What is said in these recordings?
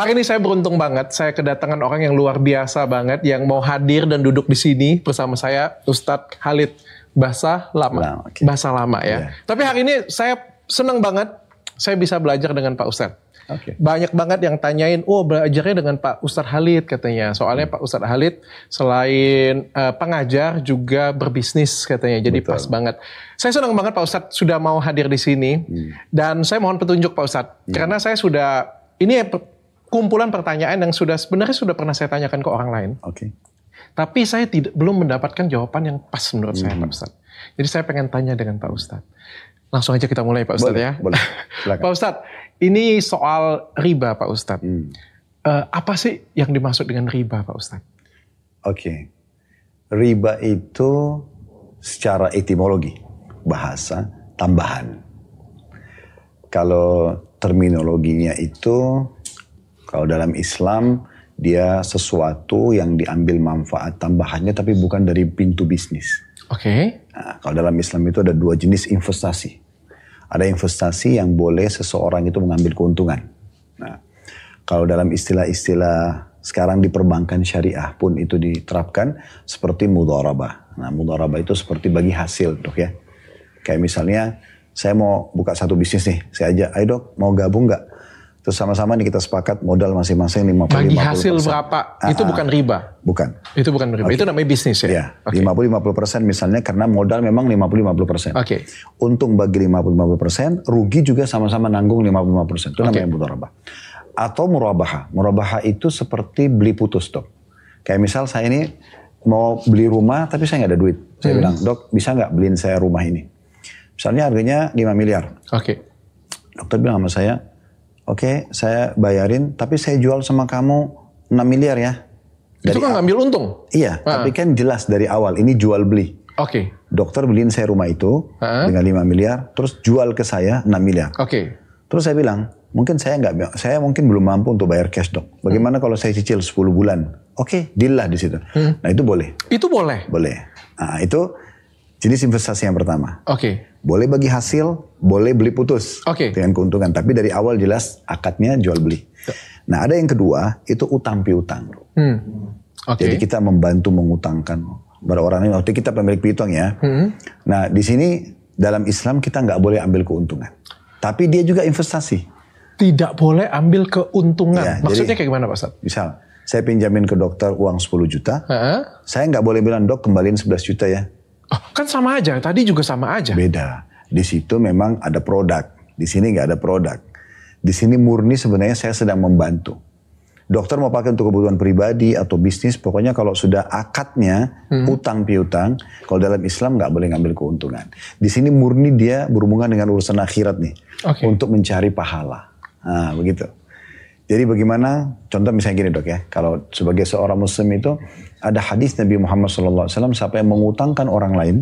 Hari ini saya beruntung banget, saya kedatangan orang yang luar biasa banget yang mau hadir dan duduk di sini bersama saya Ustadz Khalid Bahasa Lama. Lama, oke. Bahasa Lama ya. Iya. Tapi hari ini saya senang banget saya bisa belajar dengan Pak Ustadz. Oke. Banyak banget yang tanyain, oh belajarnya dengan Pak Ustadz Halid katanya. Soalnya Pak Ustadz Halid selain eh, pengajar juga berbisnis katanya. Jadi Betul. pas banget. Saya senang banget Pak Ustadz sudah mau hadir di sini. Dan saya mohon petunjuk Pak Ustadz. Karena saya sudah, ini kumpulan pertanyaan yang sudah sebenarnya sudah pernah saya tanyakan ke orang lain. Oke. Tapi saya tidak belum mendapatkan jawaban yang pas menurut saya Hmm. Pak Ustadz. Jadi saya pengen tanya dengan Pak Ustadz. Langsung aja kita mulai Pak Ustadz Boleh, ya. boleh. Silakan. Pak Ustadz, ini soal riba Pak Ustadz. Hmm. Eh, apa sih yang dimaksud dengan riba Pak Ustadz? Oke. Riba itu secara etimologi, bahasa tambahan. Kalau terminologinya itu, kalau dalam Islam, dia sesuatu yang diambil manfaat tambahannya tapi bukan dari pintu bisnis. Oke. Nah, kalau dalam Islam itu ada dua jenis investasi. Ada investasi yang boleh seseorang itu mengambil keuntungan. Nah, kalau dalam istilah-istilah sekarang di perbankan syariah pun itu diterapkan seperti mudharabah. Nah, mudharabah itu seperti bagi hasil, dok ya. Kayak misalnya saya mau buka satu bisnis nih, saya ajak, ayo dok mau gabung nggak? Terus sama-sama nih kita sepakat modal masing-masing 50 Bagi hasil berapa? itu Ah, bukan riba. Bukan. Itu bukan riba. Itu namanya bisnis ya. Ya, Oke. 50-50 persen misalnya karena modal memang 50-50 persen. Oke. Untung bagi 50-50 persen, rugi juga sama-sama nanggung 55 persen. Itu namanya mudharabah. Atau murabaha. Murabaha itu seperti beli putus dok. Kayak misal saya ini mau beli rumah tapi saya nggak ada duit. Saya Hmm. bilang, dok bisa nggak beliin saya rumah ini? Misalnya harganya 5 miliar. Oke. Dokter bilang sama saya, oke saya bayarin tapi saya jual sama kamu 6 miliar ya. Itu kan ngambil untung. Iya, Ah. tapi kan jelas dari awal ini jual beli. Oke. Dokter beliin saya rumah itu Ah. dengan 5 miliar, terus jual ke saya 6 miliar. Oke. Terus saya bilang, mungkin saya nggak, saya mungkin belum mampu untuk bayar cash dok. Bagaimana kalau saya cicil 10 bulan? Oke, deal lah di situ. Hmm. Nah itu boleh, Itu boleh. boleh. Nah itu jenis investasi yang pertama. Oke. Boleh bagi hasil, boleh beli putus Oke. dengan keuntungan. Tapi dari awal jelas akadnya jual beli. Nah ada yang kedua itu utang piutang. Hmm. Oke. Jadi kita membantu mengutangkan pada orang lain. Waktu kita pemilik piutang ya. Hmm. Nah di sini dalam Islam kita nggak boleh ambil keuntungan. Tapi dia juga investasi. Tidak boleh ambil keuntungan. Ya, Maksudnya jadi- kayak gimana Pak Ustadz? Misal saya pinjamin ke dokter uang 10 juta. Heeh. Saya nggak boleh bilang dok kembaliin 11 juta ya. Oh, kan sama aja. Tadi juga sama aja. Beda. Di situ memang ada produk. Di sini nggak ada produk. Di sini murni sebenarnya saya sedang membantu. Dokter mau pakai untuk kebutuhan pribadi atau bisnis, pokoknya kalau sudah akadnya utang piutang, kalau dalam Islam nggak boleh ngambil keuntungan. Di sini murni dia berhubungan dengan urusan akhirat nih, Oke. untuk mencari pahala. Nah begitu. Jadi bagaimana? Contoh misalnya gini dok ya, kalau sebagai seorang muslim itu ada hadis Nabi Muhammad SAW, siapa yang mengutangkan orang lain,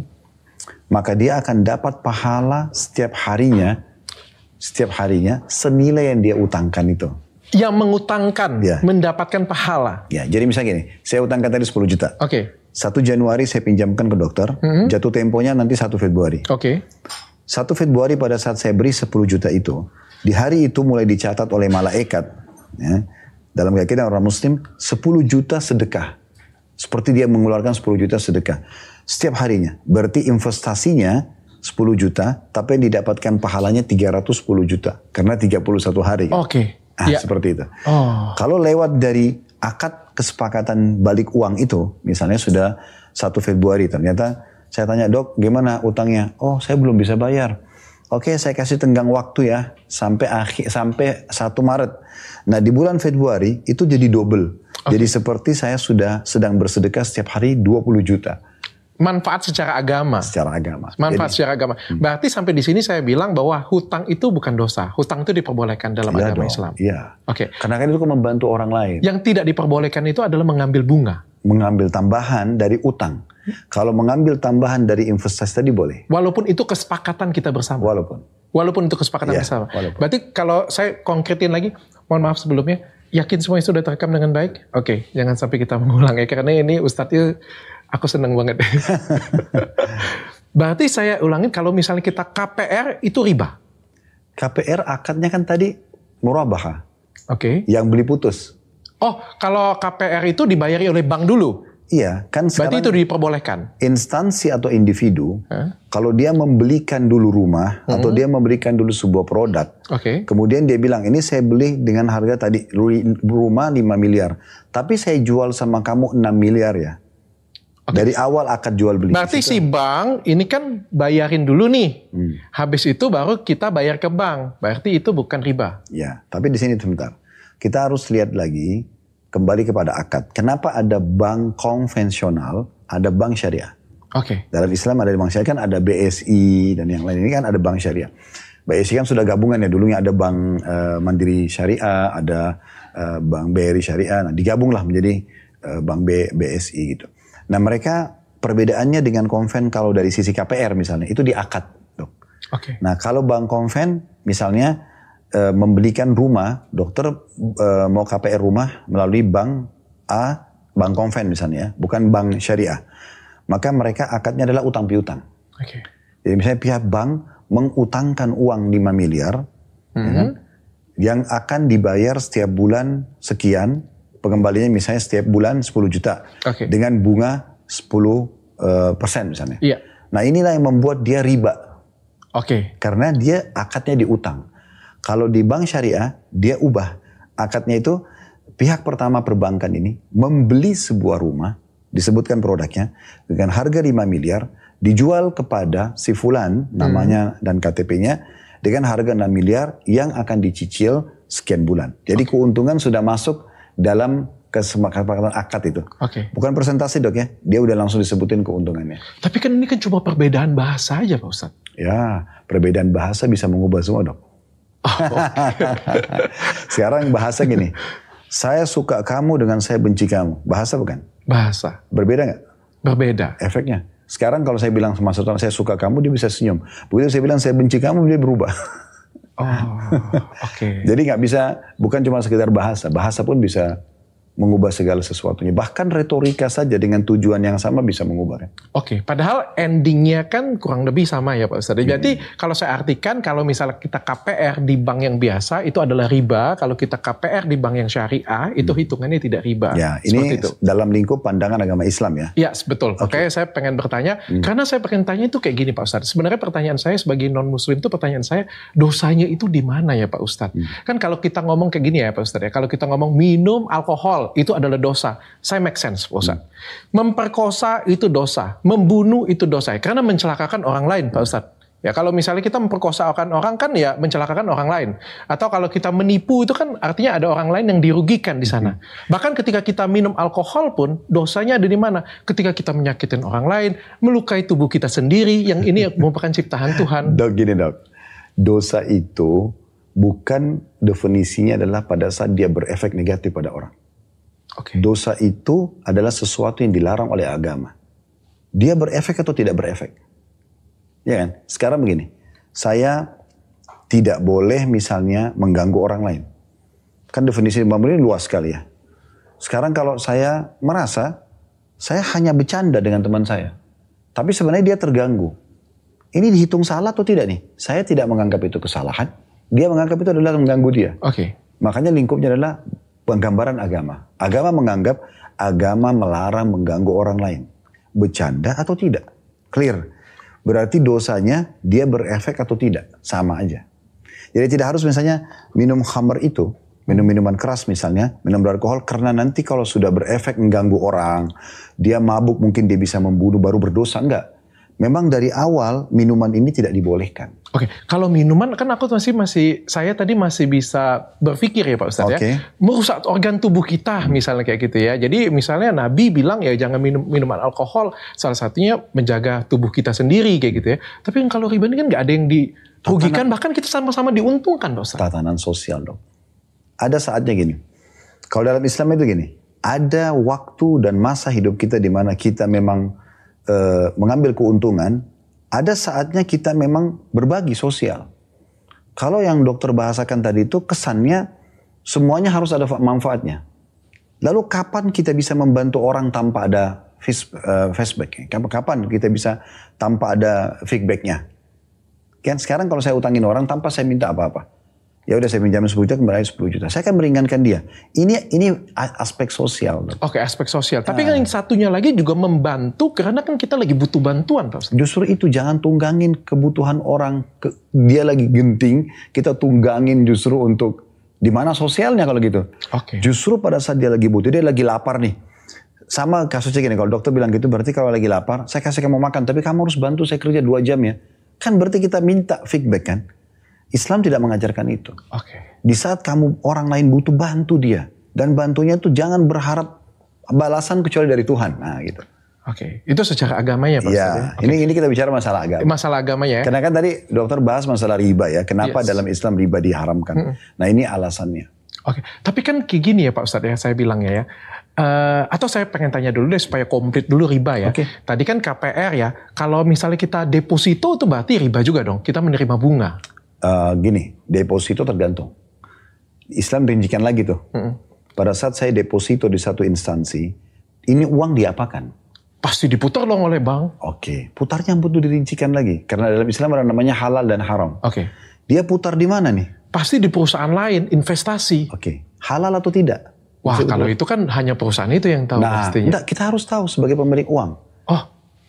maka dia akan dapat pahala setiap harinya, setiap harinya senilai yang dia utangkan itu. Yang mengutangkan Ya. mendapatkan pahala. Ya, jadi misalnya gini, saya utangkan tadi 10 juta. Oke. 1 Januari saya pinjamkan ke dokter, jatuh temponya nanti 1 Februari. Oke. 1 Februari pada saat saya beri 10 juta itu, di hari itu mulai dicatat oleh malaikat. Ya, dalam keyakinan orang muslim, 10 juta sedekah. Seperti dia mengeluarkan 10 juta sedekah. Setiap harinya. Berarti investasinya 10 juta, tapi yang didapatkan pahalanya 310 juta. Karena 31 hari. Oke. Ah, Ya. seperti itu. Oh. Kalau lewat dari akad kesepakatan balik uang itu, misalnya sudah 1 Februari, ternyata saya tanya dok, gimana utangnya? Oh, saya belum bisa bayar. Oke, saya kasih tenggang waktu ya sampai akhir sampai 1 Maret. Nah, di bulan Februari itu jadi double. Jadi seperti saya sudah sedang bersedekah setiap hari 20 juta Manfaat secara agama. secara agama. Manfaat Jadi, secara agama. Berarti sampai di sini saya bilang bahwa hutang itu bukan dosa. Hutang itu diperbolehkan dalam iya agama dong, Islam. Iya. Oke. Karena kan itu membantu orang lain. Yang tidak diperbolehkan itu adalah mengambil bunga. Mengambil tambahan dari utang. Kalau mengambil tambahan dari investasi tadi boleh. Walaupun itu kesepakatan kita bersama. Walaupun. Walaupun itu kesepakatan Iya, bersama. walaupun. Berarti kalau saya konkretin lagi, mohon maaf sebelumnya, yakin semua itu sudah terekam dengan baik? Oke, jangan sampai kita mengulang ya. Karena ini Ustadz itu, aku seneng banget. Berarti saya ulangin, kalau misalnya kita KPR, itu riba. KPR akadnya kan tadi murabaha. Oke. Yang beli putus. Oh, kalau KPR itu dibayari oleh bank dulu. Iya, kan Berarti sekarang itu diperbolehkan. instansi atau individu Hah? kalau dia membelikan dulu rumah atau dia memberikan dulu sebuah produk, Oke. kemudian dia bilang ini saya beli dengan harga tadi ru- rumah 5 miliar, tapi saya jual sama kamu 6 miliar ya. Dari awal akad jual beli. Berarti si bank ini kan bayarin dulu nih. Hmm. Habis itu baru kita bayar ke bank. Berarti itu bukan riba. Ya, tapi di sini sebentar. Kita harus lihat lagi kembali kepada akad. Kenapa ada bank konvensional, ada bank syariah? Oke. Dalam Islam ada bank syariah kan ada BSI dan yang lain ini kan ada bank syariah. BSI kan sudah gabungan ya dulunya ada bank eh, Mandiri Syariah, ada eh, bank BRI Syariah, nah digabunglah menjadi eh, bank B, BSI gitu. Nah mereka perbedaannya dengan konven kalau dari sisi KPR misalnya itu di akad, dok. Oke. Nah kalau bank konven misalnya eh, membelikan rumah, dokter eh, mau KPR rumah melalui bank A, bank konven misalnya, ya, bukan bank syariah. Maka mereka akadnya adalah utang piutang. Oke. Jadi misalnya pihak bank mengutangkan uang 5 miliar, ya kan, yang akan dibayar setiap bulan sekian, pengembaliannya misalnya setiap bulan 10 juta, Oke. dengan bunga 10 eh, persen misalnya. Iya. Nah inilah yang membuat dia riba. Oke. Karena dia akadnya diutang. Kalau di bank syariah, dia ubah. Akadnya itu pihak pertama perbankan ini membeli sebuah rumah, disebutkan produknya, dengan harga 5 miliar, dijual kepada si fulan namanya dan KTP-nya dengan harga 6 miliar yang akan dicicil sekian bulan. Jadi keuntungan sudah masuk dalam kesepakatan akad itu. Oke. Bukan presentasi dok ya, dia udah langsung disebutin keuntungannya. Tapi kan ini kan cuma perbedaan bahasa aja Pak Ustadz. Ya, perbedaan bahasa bisa mengubah semua dok. Sekarang bahasa gini, saya suka kamu dengan saya benci kamu. Bahasa bukan? Bahasa. Berbeda nggak Berbeda. efeknya? Sekarang kalau saya bilang sama seseorang saya suka kamu, dia bisa senyum. Begitu saya bilang saya benci kamu, dia berubah. Oh, oke. Jadi nggak bisa, bukan cuma sekedar bahasa. Bahasa pun bisa mengubah segala sesuatunya. Bahkan retorika saja dengan tujuan yang sama bisa mengubahnya. Oke, padahal endingnya kan kurang lebih sama ya Pak Ustadz. Jadi kalau saya artikan kalau misalnya kita KPR di bank yang biasa itu adalah riba, kalau kita KPR di bank yang syariah itu hitungannya tidak riba. Ya, Seperti ini itu. dalam lingkup pandangan agama Islam ya. Ya, betul. Oke, saya pengen bertanya karena saya pengen tanya itu kayak gini Pak Ustadz. Sebenarnya pertanyaan saya sebagai non muslim itu pertanyaan saya dosanya itu di mana ya Pak Ustadz? Kan kalau kita ngomong kayak gini ya Pak Ustadz ya, kalau kita ngomong minum alkohol itu adalah dosa. Saya make sense Pak Ustadz. Memperkosa itu dosa, membunuh itu dosa. Karena mencelakakan orang lain Pak Ustadz. Ya kalau misalnya kita memperkosakan orang kan ya mencelakakan orang lain. Atau kalau kita menipu itu kan artinya ada orang lain yang dirugikan di sana. Bahkan ketika kita minum alkohol pun dosanya ada di mana? Ketika kita menyakitin orang lain, melukai tubuh kita sendiri yang ini merupakan ciptaan Tuhan. Dok gini dok, dosa itu bukan definisinya adalah pada saat dia berefek negatif pada orang. Oke. Dosa itu adalah sesuatu yang dilarang oleh agama. Dia berefek atau tidak berefek? Ya kan? Sekarang begini, saya tidak boleh misalnya mengganggu orang lain. Kan definisi Imam ini luas sekali ya. Sekarang kalau saya merasa saya hanya bercanda dengan teman saya, tapi sebenarnya dia terganggu. Ini dihitung salah atau tidak nih? Saya tidak menganggap itu kesalahan. Dia menganggap itu adalah mengganggu dia. Oke. Makanya lingkupnya adalah penggambaran agama. Agama menganggap agama melarang mengganggu orang lain. Bercanda atau tidak? Clear. Berarti dosanya dia berefek atau tidak? Sama aja. Jadi tidak harus misalnya minum khamr itu, minum minuman keras misalnya, minum beralkohol karena nanti kalau sudah berefek mengganggu orang, dia mabuk mungkin dia bisa membunuh baru berdosa enggak. Memang dari awal minuman ini tidak dibolehkan. Oke, kalau minuman kan aku masih masih saya tadi masih bisa berpikir ya Pak Ustadz Oke. ya. Merusak organ tubuh kita misalnya kayak gitu ya. Jadi misalnya Nabi bilang ya jangan minum minuman alkohol. Salah satunya menjaga tubuh kita sendiri kayak gitu ya. Tapi yang kalau riba ini kan nggak ada yang dirugikan bahkan kita sama-sama diuntungkan Pak Ustadz. tatanan sosial dong. Ada saatnya gini. Kalau dalam Islam itu gini, ada waktu dan masa hidup kita di mana kita memang eh, mengambil keuntungan, ada saatnya kita memang berbagi sosial. Kalau yang dokter bahasakan tadi itu kesannya semuanya harus ada fa- manfaatnya. Lalu kapan kita bisa membantu orang tanpa ada eh, feedback? Kapan- Kapan kita bisa tanpa ada feedbacknya? Kan sekarang kalau saya utangin orang tanpa saya minta apa-apa. Ya udah saya pinjam 10 juta kembali 10 juta. Saya akan meringankan dia. Ini ini aspek sosial. Oke, aspek sosial. Tapi kan yang satunya lagi juga membantu karena kan kita lagi butuh bantuan, Pak. Justru itu jangan tunggangin kebutuhan orang. Ke, dia lagi genting, kita tunggangin justru untuk di mana sosialnya kalau gitu. Oke. Justru pada saat dia lagi butuh, dia lagi lapar nih. Sama kasusnya gini, kalau dokter bilang gitu berarti kalau lagi lapar, saya kasih kamu makan, tapi kamu harus bantu saya kerja dua jam ya. Kan berarti kita minta feedback kan. Islam tidak mengajarkan itu. Oke. Di saat kamu orang lain butuh bantu dia. Dan bantunya itu jangan berharap balasan kecuali dari Tuhan. Nah gitu. Oke. Itu secara agamanya, Pak Ustaz. Ya, ya? ini ini kita bicara masalah agama. Masalah agamanya ya. Karena kan tadi dokter bahas masalah riba ya. Kenapa Yes. dalam Islam riba diharamkan? Nah ini alasannya. Oke, tapi kan kayak gini ya Pak Ustadz ya, saya bilangnya ya. Eh, atau saya pengen tanya dulu deh supaya komplit dulu riba ya. Oke. Tadi kan KPR ya, kalau misalnya kita deposito itu berarti riba juga dong. Kita menerima bunga. Eh, gini, deposito tergantung. Islam rincikan lagi tuh. Pada saat saya deposito di satu instansi, ini uang diapakan? Pasti diputar dong oleh bank. Oke, putarnya butuh dirincikan lagi. Karena dalam Islam ada namanya halal dan haram. Oke. Dia putar di mana nih? Pasti di perusahaan lain, investasi. Oke, halal atau tidak? Wah, Maksud kalau itu kan hanya perusahaan itu yang tahu Nah, pastinya. enggak, kita harus tahu sebagai pemilik uang. Oh,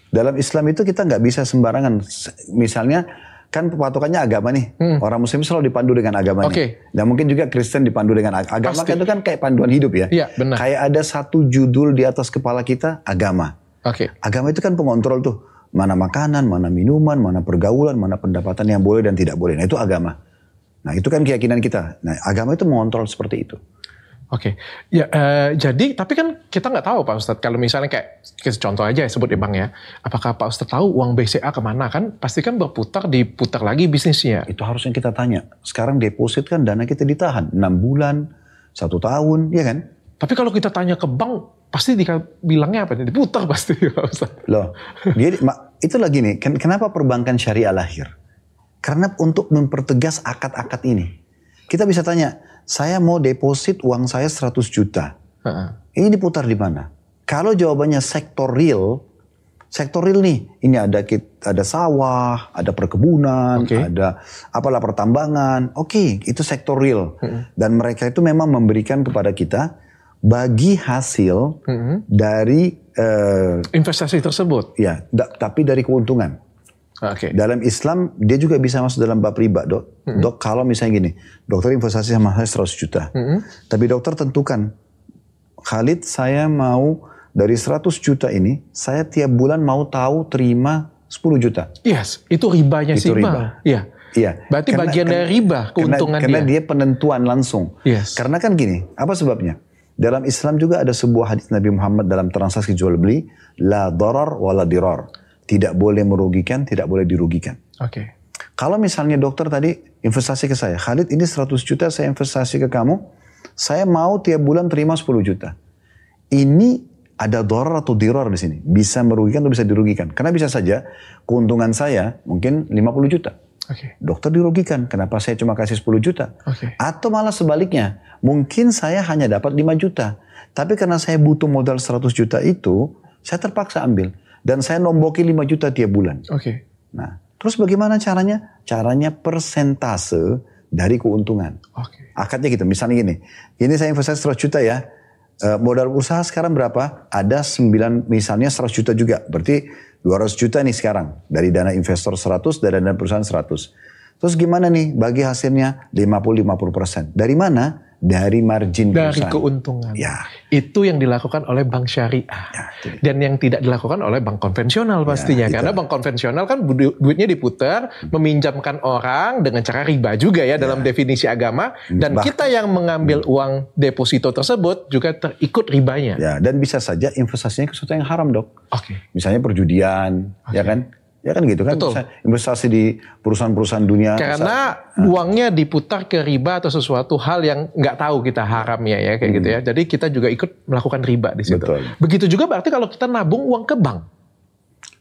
Dalam Islam itu kita nggak bisa sembarangan. Misalnya kan patokannya agama nih. Orang Muslim selalu dipandu dengan agamanya. Hmm. Oke. Dan mungkin juga Kristen dipandu dengan ag- agama. Pasti. Kan itu kan kayak panduan hidup ya. Iya, benar. Kayak ada satu judul di atas kepala kita agama. oke. Agama itu kan pengontrol tuh. Mana makanan, mana minuman, mana pergaulan, mana pendapatan yang boleh dan tidak boleh. Nah itu agama. Nah itu kan keyakinan kita. Nah agama itu mengontrol seperti itu. Oke, ya eh, jadi tapi kan kita nggak tahu Pak Ustadz kalau misalnya kayak contoh aja ya sebut ya Bang ya, apakah Pak Ustadz tahu uang BCA ke mana kan? Pasti kan berputar diputar lagi bisnisnya. Itu harusnya kita tanya. Sekarang deposit kan dana kita ditahan. 6 bulan, satu tahun, ya kan? Tapi kalau kita tanya ke bank, pasti dia bilangnya apa? Diputar pasti Pak Ustadz. Loh, dia, itu lagi nih, ken- kenapa perbankan syariah lahir? Karena untuk mempertegas akad-akad ini. Kita bisa tanya, saya mau deposit uang saya 100 juta. Heeh. Ini diputar di mana? Kalau jawabannya sektor real, sektor real nih, ini ada ada sawah, ada perkebunan, Oke. ada apalah pertambangan. Oke, itu sektor real. Dan mereka itu memang memberikan kepada kita bagi hasil Mm-mm. dari eh, Investasi tersebut. ya, da- tapi dari keuntungan. Oke. Dalam Islam dia juga bisa masuk dalam bab riba, Dok. Dok, kalau misalnya gini, dokter investasi sama saya 100 juta. Tapi dokter tentukan, Khalid saya mau dari 100 juta ini, saya tiap bulan mau tahu terima 10 juta. Yes, itu ribanya Itu sih riba. Iya. Iya. Berarti Karena- bagian karena- dari riba keuntungan karena, karena dia. dia penentuan langsung. Yes. Karena kan gini, apa sebabnya? Dalam Islam juga ada sebuah hadis Nabi Muhammad dalam transaksi jual beli, la darar wala dirar. Tidak boleh merugikan, tidak boleh dirugikan. Oke. Kalau misalnya dokter tadi investasi ke saya, Khalid ini 100 juta saya investasi ke kamu, saya mau tiap bulan terima 10 juta. Ini ada dorar atau dirar di sini. Bisa merugikan atau bisa dirugikan. Karena bisa saja keuntungan saya mungkin 50 juta. Oke. Dokter dirugikan, kenapa saya cuma kasih 10 juta? Oke. Atau malah sebaliknya, mungkin saya hanya dapat 5 juta. Tapi karena saya butuh modal 100 juta itu, saya terpaksa ambil. Dan saya nomboki 5 juta tiap bulan. Oke. Nah, terus bagaimana caranya? Caranya persentase dari keuntungan. Oke. Akadnya gitu, misalnya gini, ini saya investasi 100 juta ya, Eh, modal usaha sekarang berapa? Ada 9, misalnya 100 juta juga, berarti 200 juta nih sekarang. Dari dana investor 100, dari dana perusahaan 100. Terus gimana nih bagi hasilnya 50-50%. Dari mana? Dari margin Dari perusahaan. keuntungan. Ya. Itu yang dilakukan oleh bank syariah. dia. Dan yang tidak dilakukan oleh bank konvensional pastinya. itu. Karena bank konvensional kan du- duitnya diputar, meminjamkan orang dengan cara riba juga ya dalam definisi agama. Dan Bah- kita yang mengambil uang deposito tersebut juga terikut ribanya. Ya, dan bisa saja investasinya ke sesuatu yang haram dok. Oke. Misalnya perjudian, ya kan? Ya kan gitu kan? Betul. Investasi di perusahaan-perusahaan dunia. Karena uangnya diputar ke riba atau sesuatu hal yang nggak tahu kita haramnya ya kayak gitu ya. Jadi kita juga ikut melakukan riba di situ. Betul. Begitu juga berarti kalau kita nabung uang ke bank.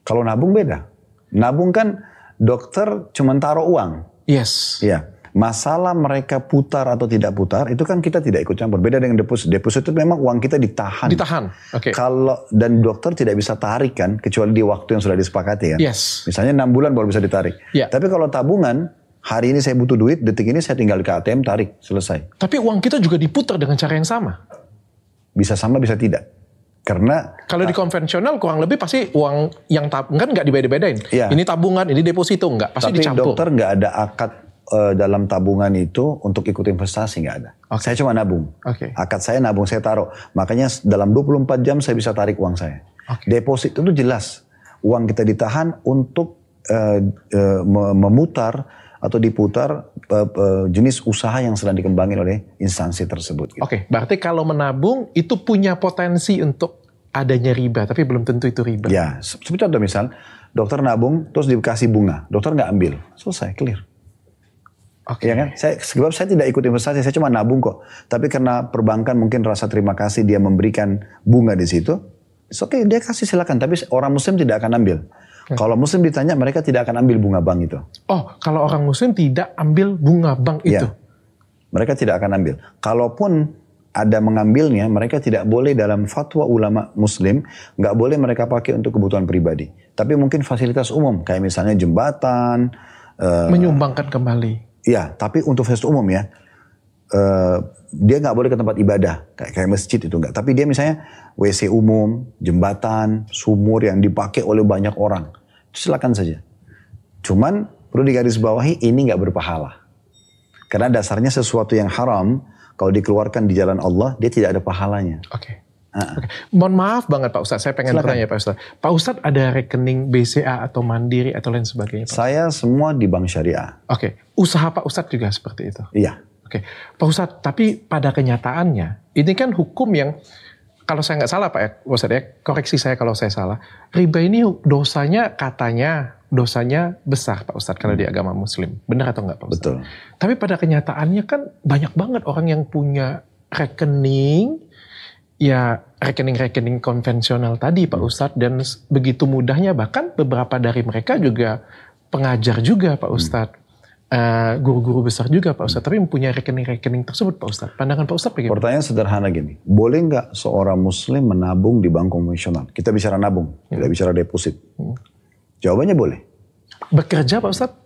Kalau nabung beda. Nabung kan dokter cuma taruh uang. Yes. Ya, masalah mereka putar atau tidak putar itu kan kita tidak ikut campur. Beda dengan deposit. Deposit itu memang uang kita ditahan. Ditahan. Oke. Kalau dan dokter tidak bisa tarik kan kecuali di waktu yang sudah disepakati kan. Yes. Misalnya enam bulan baru bisa ditarik. Ya. Tapi kalau tabungan Hari ini saya butuh duit, detik ini saya tinggal ke ATM, tarik, selesai. Tapi uang kita juga diputar dengan cara yang sama. Bisa sama, bisa tidak. Karena Kalau di konvensional kurang lebih pasti uang yang tabungan kan nggak dibeda-bedain. Iya. Ini tabungan, ini deposito nggak, pasti tapi dicampur. dokter nggak ada akad eh, dalam tabungan itu untuk ikut investasi nggak ada. Saya cuma nabung. Oke. Akad saya nabung, saya taruh. Makanya dalam 24 jam saya bisa tarik uang saya. Oke. Deposit itu jelas. Uang kita ditahan untuk eh, me- memutar atau diputar eh, eh, jenis usaha yang sedang dikembangin oleh instansi tersebut. gitu. Oke, berarti kalau menabung itu punya potensi untuk adanya riba, tapi belum tentu itu riba. Ya, se- seperti contoh misal, dokter nabung terus dikasih bunga, dokter nggak ambil, selesai, clear. Oke. Ya kan? Saya, sebab saya tidak ikut investasi, saya cuma nabung kok. Tapi karena perbankan mungkin rasa terima kasih dia memberikan bunga di situ, oke dia kasih silakan. Tapi orang muslim tidak akan ambil. Kalau muslim ditanya mereka tidak akan ambil bunga bank itu. Oh, kalau orang muslim tidak ambil bunga bank itu. Ya. Mereka tidak akan ambil. Kalaupun ada mengambilnya, mereka tidak boleh dalam fatwa ulama muslim, nggak boleh mereka pakai untuk kebutuhan pribadi. Tapi mungkin fasilitas umum, kayak misalnya jembatan, eh, Menyumbangkan kembali. Ya, tapi untuk fasilitas umum ya, eh, dia nggak boleh ke tempat ibadah kayak kayak masjid itu nggak. Tapi dia misalnya WC umum, jembatan, sumur yang dipakai oleh banyak orang, itu silakan saja. Cuman perlu digarisbawahi ini nggak berpahala. Karena dasarnya sesuatu yang haram kalau dikeluarkan di jalan Allah dia tidak ada pahalanya. Oke. Oke. Mohon maaf banget Pak Ustadz, saya pengen Silakan. bertanya Pak Ustadz. Pak Ustadz ada rekening BCA atau Mandiri atau lain sebagainya Pak? Saya semua di bank syariah. Oke, usaha Pak Ustadz juga seperti itu. Iya. Oke, Pak Ustadz, tapi pada kenyataannya, ini kan hukum yang, kalau saya nggak salah Pak ya, Pak Ustadz ya, koreksi saya kalau saya salah. Riba ini dosanya katanya, dosanya besar Pak Ustadz kalau di agama muslim. Benar atau nggak Pak Ustadz? Betul. Tapi pada kenyataannya kan banyak banget orang yang punya rekening, ya rekening-rekening konvensional tadi Pak Ustadz, dan begitu mudahnya bahkan beberapa dari mereka juga pengajar juga Pak Ustadz. Eh, guru-guru besar juga Pak Ustadz, tapi mempunyai rekening-rekening tersebut Pak Ustadz. Pandangan Pak Ustadz bagaimana? Pertanyaan sederhana gini, boleh nggak seorang muslim menabung di bank konvensional? Kita bicara nabung, tidak bicara deposit. Jawabannya boleh. Bekerja Pak Ustadz?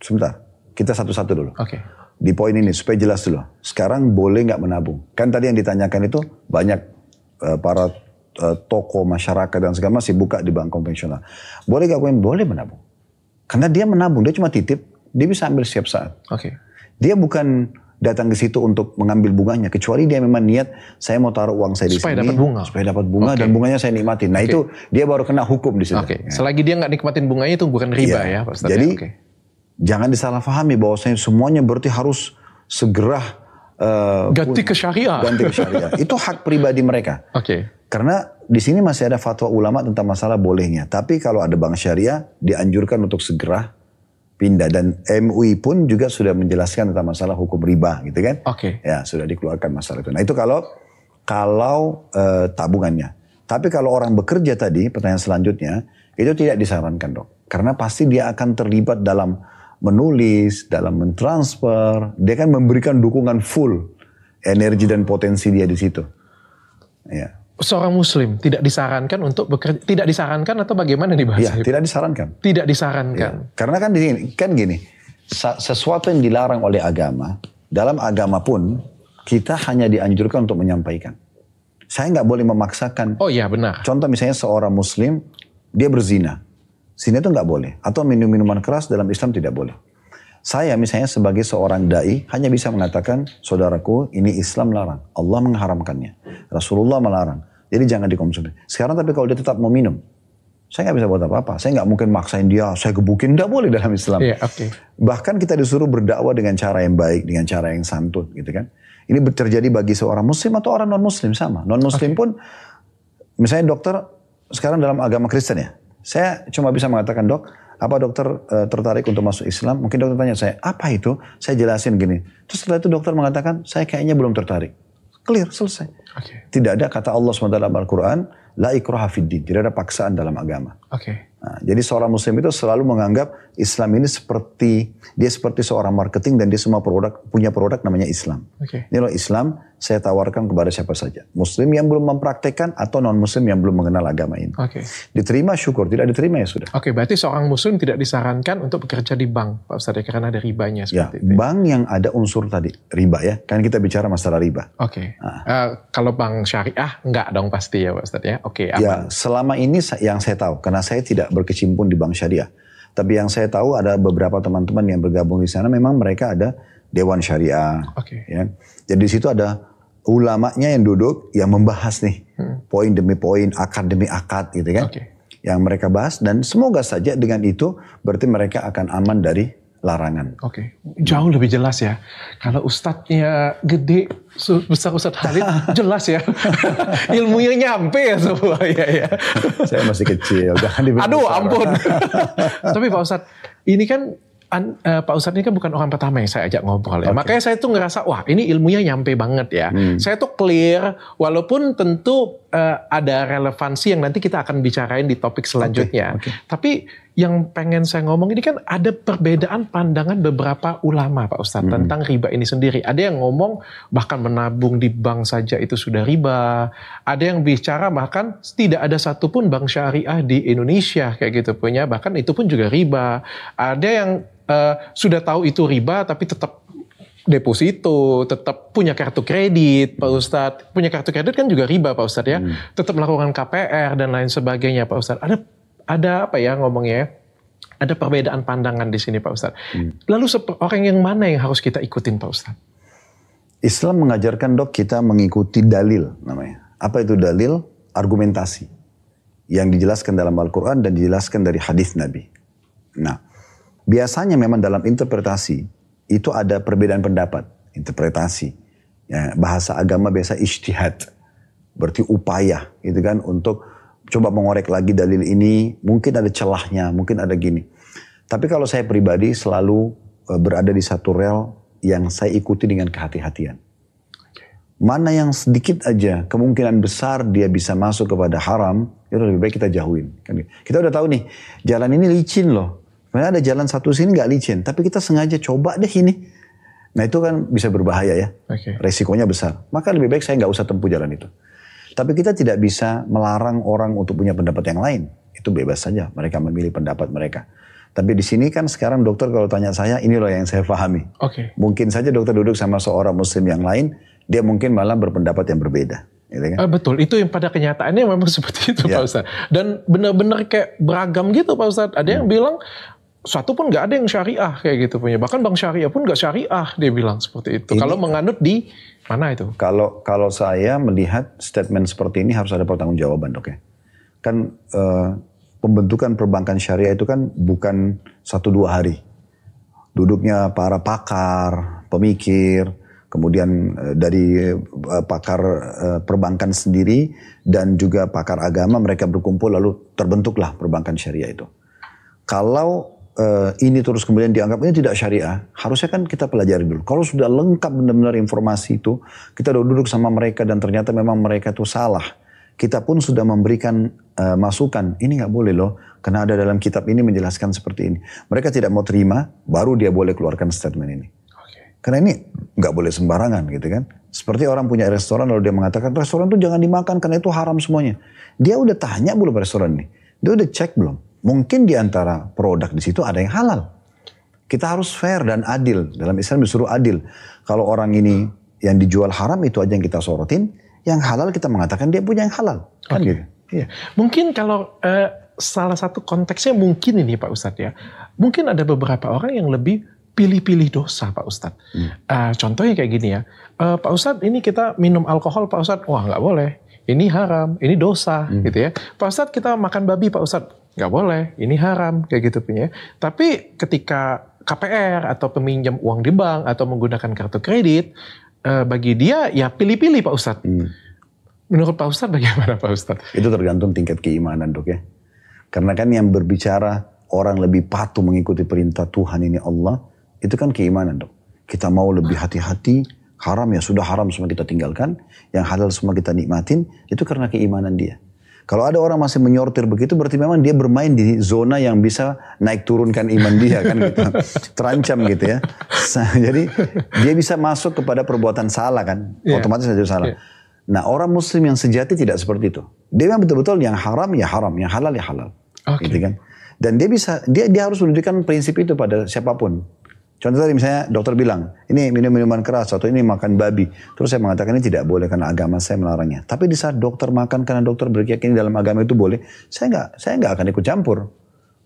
Sebentar, kita satu-satu dulu. Oke. Di poin ini supaya jelas dulu. Sekarang boleh nggak menabung? Kan tadi yang ditanyakan itu banyak eh, para eh, toko masyarakat dan segala masih buka di bank konvensional. Boleh nggak koin? Boleh menabung. Karena dia menabung, dia cuma titip, dia bisa ambil setiap saat. Oke. Dia bukan datang ke situ untuk mengambil bunganya, kecuali dia memang niat saya mau taruh uang saya di Supaya sini dapat bunga. supaya dapat bunga Oke. dan bunganya saya nikmatin. Nah itu dia baru kena hukum di situ. Oke. Ya. Selagi dia nggak nikmatin bunganya itu bukan riba Iya. ya Pak Ustadz. Jadi ya? Oke. jangan disalahpahami bahwasanya semuanya berarti harus segera eh, Ganti ke syariah. ganti ke syariah. itu hak pribadi mereka. Oke. Karena di sini masih ada fatwa ulama tentang masalah bolehnya. Tapi kalau ada bank syariah dianjurkan untuk segera pindah dan MUI pun juga sudah menjelaskan tentang masalah hukum riba gitu kan. Oke. Ya sudah dikeluarkan masalah itu. Nah itu kalau kalau eh, tabungannya. Tapi kalau orang bekerja tadi, pertanyaan selanjutnya itu tidak disarankan dok, karena pasti dia akan terlibat dalam menulis, dalam mentransfer, dia kan memberikan dukungan full energi dan potensi dia di situ. Ya, Seorang muslim tidak disarankan untuk bekerja, tidak disarankan atau bagaimana nih ya bahasa? tidak disarankan. Tidak disarankan. Karena kan di sini kan gini, sesuatu yang dilarang oleh agama, dalam agama pun kita hanya dianjurkan untuk menyampaikan. Saya nggak boleh memaksakan. Oh iya benar. Contoh misalnya seorang muslim, dia berzina. Zina itu nggak boleh. Atau minum minuman keras dalam Islam tidak boleh. Saya misalnya sebagai seorang da'i hanya bisa mengatakan, saudaraku ini Islam larang. Allah mengharamkannya. Rasulullah melarang. Jadi jangan dikonsumsi. Sekarang tapi kalau dia tetap mau minum, saya nggak bisa buat apa-apa. Saya nggak mungkin maksain dia, saya gebukin. Nggak boleh dalam Islam. Iya oke. Bahkan kita disuruh berdakwah dengan cara yang baik, dengan cara yang santun gitu kan. Ini terjadi bagi seorang muslim atau orang non muslim sama. Non muslim pun misalnya dokter sekarang dalam agama Kristen ya. Saya cuma bisa mengatakan dok, apa dokter eh, tertarik untuk masuk Islam? Mungkin dokter tanya saya, apa itu? Saya jelasin gini. Terus setelah itu dokter mengatakan, saya kayaknya belum tertarik. Clear, selesai. Oke. Tidak ada kata Allah SWT dalam Al-Quran, la ikraha fid din. Tidak ada paksaan dalam agama. Oke. Nah, jadi seorang muslim itu selalu menganggap Islam ini seperti dia seperti seorang marketing dan dia semua produk punya produk namanya Islam. Oke. Ini loh Islam saya tawarkan kepada siapa saja. Muslim yang belum mempraktekkan atau non muslim yang belum mengenal agama ini. Oke. Diterima syukur, tidak diterima ya sudah. Oke, berarti seorang muslim tidak disarankan untuk bekerja di bank, Pak Ustadz, ya, karena ada ribanya Ya, seperti itu. bank yang ada unsur tadi riba ya. Kan kita bicara masalah riba. Oke. Ah. Eh, kalau bank syariah enggak dong pasti ya Pak Ustadz ya. Oke, aman. Ya, selama ini yang saya tahu, karena saya tidak berkecimpung di bank syariah. Tapi yang saya tahu ada beberapa teman-teman yang bergabung di sana, memang mereka ada dewan syariah. Oke. Ya. Jadi di situ ada ulamanya yang duduk, yang membahas nih, poin demi poin, akad demi akad gitu kan. Oke. Yang mereka bahas dan semoga saja dengan itu berarti mereka akan aman dari larangan. Oke, jauh lebih jelas ya. Kalau ustadznya gede, besar Ustadz Halid, jelas ya. Ilmunya nyampe ya semua. ya, ya. saya masih kecil, jangan. Aduh, ampun. Tapi Pak Ustadz, ini kan an- eh, Pak Ustadz ini kan bukan orang pertama yang saya ajak ngobrol ya. Makanya saya tuh ngerasa, wah ini ilmunya nyampe banget ya. Hmm. Saya tuh clear, walaupun tentu eh, ada relevansi yang nanti kita akan bicarain di topik selanjutnya. oke. Tapi yang pengen saya ngomong ini kan ada perbedaan pandangan beberapa ulama Pak Ustadz Hmm. tentang riba ini sendiri. Ada yang ngomong bahkan menabung di bank saja itu sudah riba. Ada yang bicara bahkan tidak ada satupun bank syariah di Indonesia kayak gitu punya. Bahkan itu pun juga riba. Ada yang eh, sudah tahu itu riba tapi tetap deposito, tetap punya kartu kredit, Pak Ustadz. Punya kartu kredit kan juga riba, Pak Ustadz ya. Tetap melakukan KPR dan lain sebagainya, Pak Ustadz. Ada ada apa ya ngomongnya? ya? Ada perbedaan pandangan di sini, Pak Ustadz. Lalu sep- orang yang mana yang harus kita ikutin, Pak Ustadz? Islam mengajarkan dok kita mengikuti dalil namanya. Apa itu dalil? Argumentasi. Yang dijelaskan dalam Al-Quran dan dijelaskan dari hadis Nabi. Nah, biasanya memang dalam interpretasi itu ada perbedaan pendapat. Interpretasi. Ya, bahasa agama biasa ijtihad. Berarti upaya gitu kan untuk coba mengorek lagi dalil ini. Mungkin ada celahnya, mungkin ada gini. Tapi kalau saya pribadi selalu eh, berada di satu rel yang saya ikuti dengan kehati-hatian. Mana yang sedikit aja kemungkinan besar dia bisa masuk kepada haram, itu lebih baik kita jauhin. Kan gitu. Kita udah tahu nih, jalan ini licin loh. Sebenarnya ada jalan satu sini nggak licin, tapi kita sengaja coba deh ini. Nah itu kan bisa berbahaya ya, Oke. resikonya besar. Maka lebih baik saya nggak usah tempuh jalan itu. Tapi kita tidak bisa melarang orang untuk punya pendapat yang lain. Itu bebas saja, mereka memilih pendapat mereka. Tapi di sini kan sekarang dokter kalau tanya saya, ini loh yang saya pahami. Oke. Mungkin saja dokter duduk sama seorang muslim yang lain, dia mungkin malah berpendapat yang berbeda. Gitu kan? Eh, betul, itu yang pada kenyataannya memang seperti itu Ya. Pak Ustadz. Dan benar-benar kayak beragam gitu Pak Ustadz. Ada yang bilang satu pun nggak ada yang syariah kayak gitu punya. Bahkan bank syariah pun nggak syariah dia bilang seperti itu. Ini- Kalau menganut di mana itu? Kalau kalau saya melihat statement seperti ini harus ada pertanggungjawaban dok ya. Kan eh, pembentukan perbankan syariah itu kan bukan satu dua hari. Duduknya para pakar, pemikir, kemudian eh, dari eh, pakar perbankan sendiri dan juga pakar agama mereka berkumpul lalu terbentuklah perbankan syariah itu. Kalau eh, ini terus kemudian dianggap ini tidak syariah, harusnya kan kita pelajari dulu. Kalau sudah lengkap benar-benar informasi itu, kita udah duduk sama mereka dan ternyata memang mereka itu salah. Kita pun sudah memberikan eh, masukan, ini nggak boleh loh, karena ada dalam kitab ini menjelaskan seperti ini. Mereka tidak mau terima, baru dia boleh keluarkan statement ini. Karena ini nggak boleh sembarangan gitu kan. Seperti orang punya restoran lalu dia mengatakan restoran itu jangan dimakan karena itu haram semuanya. Dia udah tanya belum restoran ini? Dia udah cek belum? Mungkin di antara produk di situ ada yang halal. Kita harus fair dan adil. Dalam Islam disuruh adil. Kalau orang ini yang dijual haram itu aja yang kita sorotin. Yang halal kita mengatakan dia punya yang halal. Kan gitu. Iya. Mungkin kalau eh, salah satu konteksnya mungkin ini Pak Ustadz ya. Mungkin ada beberapa orang yang lebih pilih-pilih dosa Pak Ustadz. Eh, contohnya kayak gini ya. Eh, Pak Ustadz ini kita minum alkohol Pak Ustadz. Wah nggak boleh. Ini haram, ini dosa gitu ya. Pak Ustadz kita makan babi Pak Ustadz. Nggak boleh, ini haram kayak gitu punya. Tapi ketika KPR atau peminjam uang di bank atau menggunakan kartu kredit, eh, bagi dia ya pilih-pilih Pak Ustadz. Hmm. Menurut Pak Ustadz bagaimana Pak Ustadz? Itu tergantung tingkat keimanan dok ya. Karena kan yang berbicara orang lebih patuh mengikuti perintah Tuhan ini Allah, itu kan keimanan dok. Kita mau lebih hati-hati, haram ya sudah haram semua kita tinggalkan, yang halal semua kita nikmatin, itu karena keimanan dia. Kalau ada orang masih menyortir begitu berarti memang dia bermain di zona yang bisa naik turunkan iman dia kan gitu. Terancam gitu ya. Jadi dia bisa masuk kepada perbuatan salah kan. Yeah. Otomatis saja salah. Yeah. Nah orang muslim yang sejati tidak seperti itu. Dia memang betul-betul yang haram ya haram, yang halal ya halal. Okay. Gitu kan. Dan dia bisa, dia dia harus memberikan prinsip itu pada siapa pun. Contoh tadi misalnya dokter bilang, ini minum minuman keras atau ini makan babi. Terus saya mengatakan ini tidak boleh karena agama saya melarangnya. Tapi di saat dokter makan karena dokter berkeyakinan dalam agama itu boleh, saya nggak saya nggak akan ikut campur.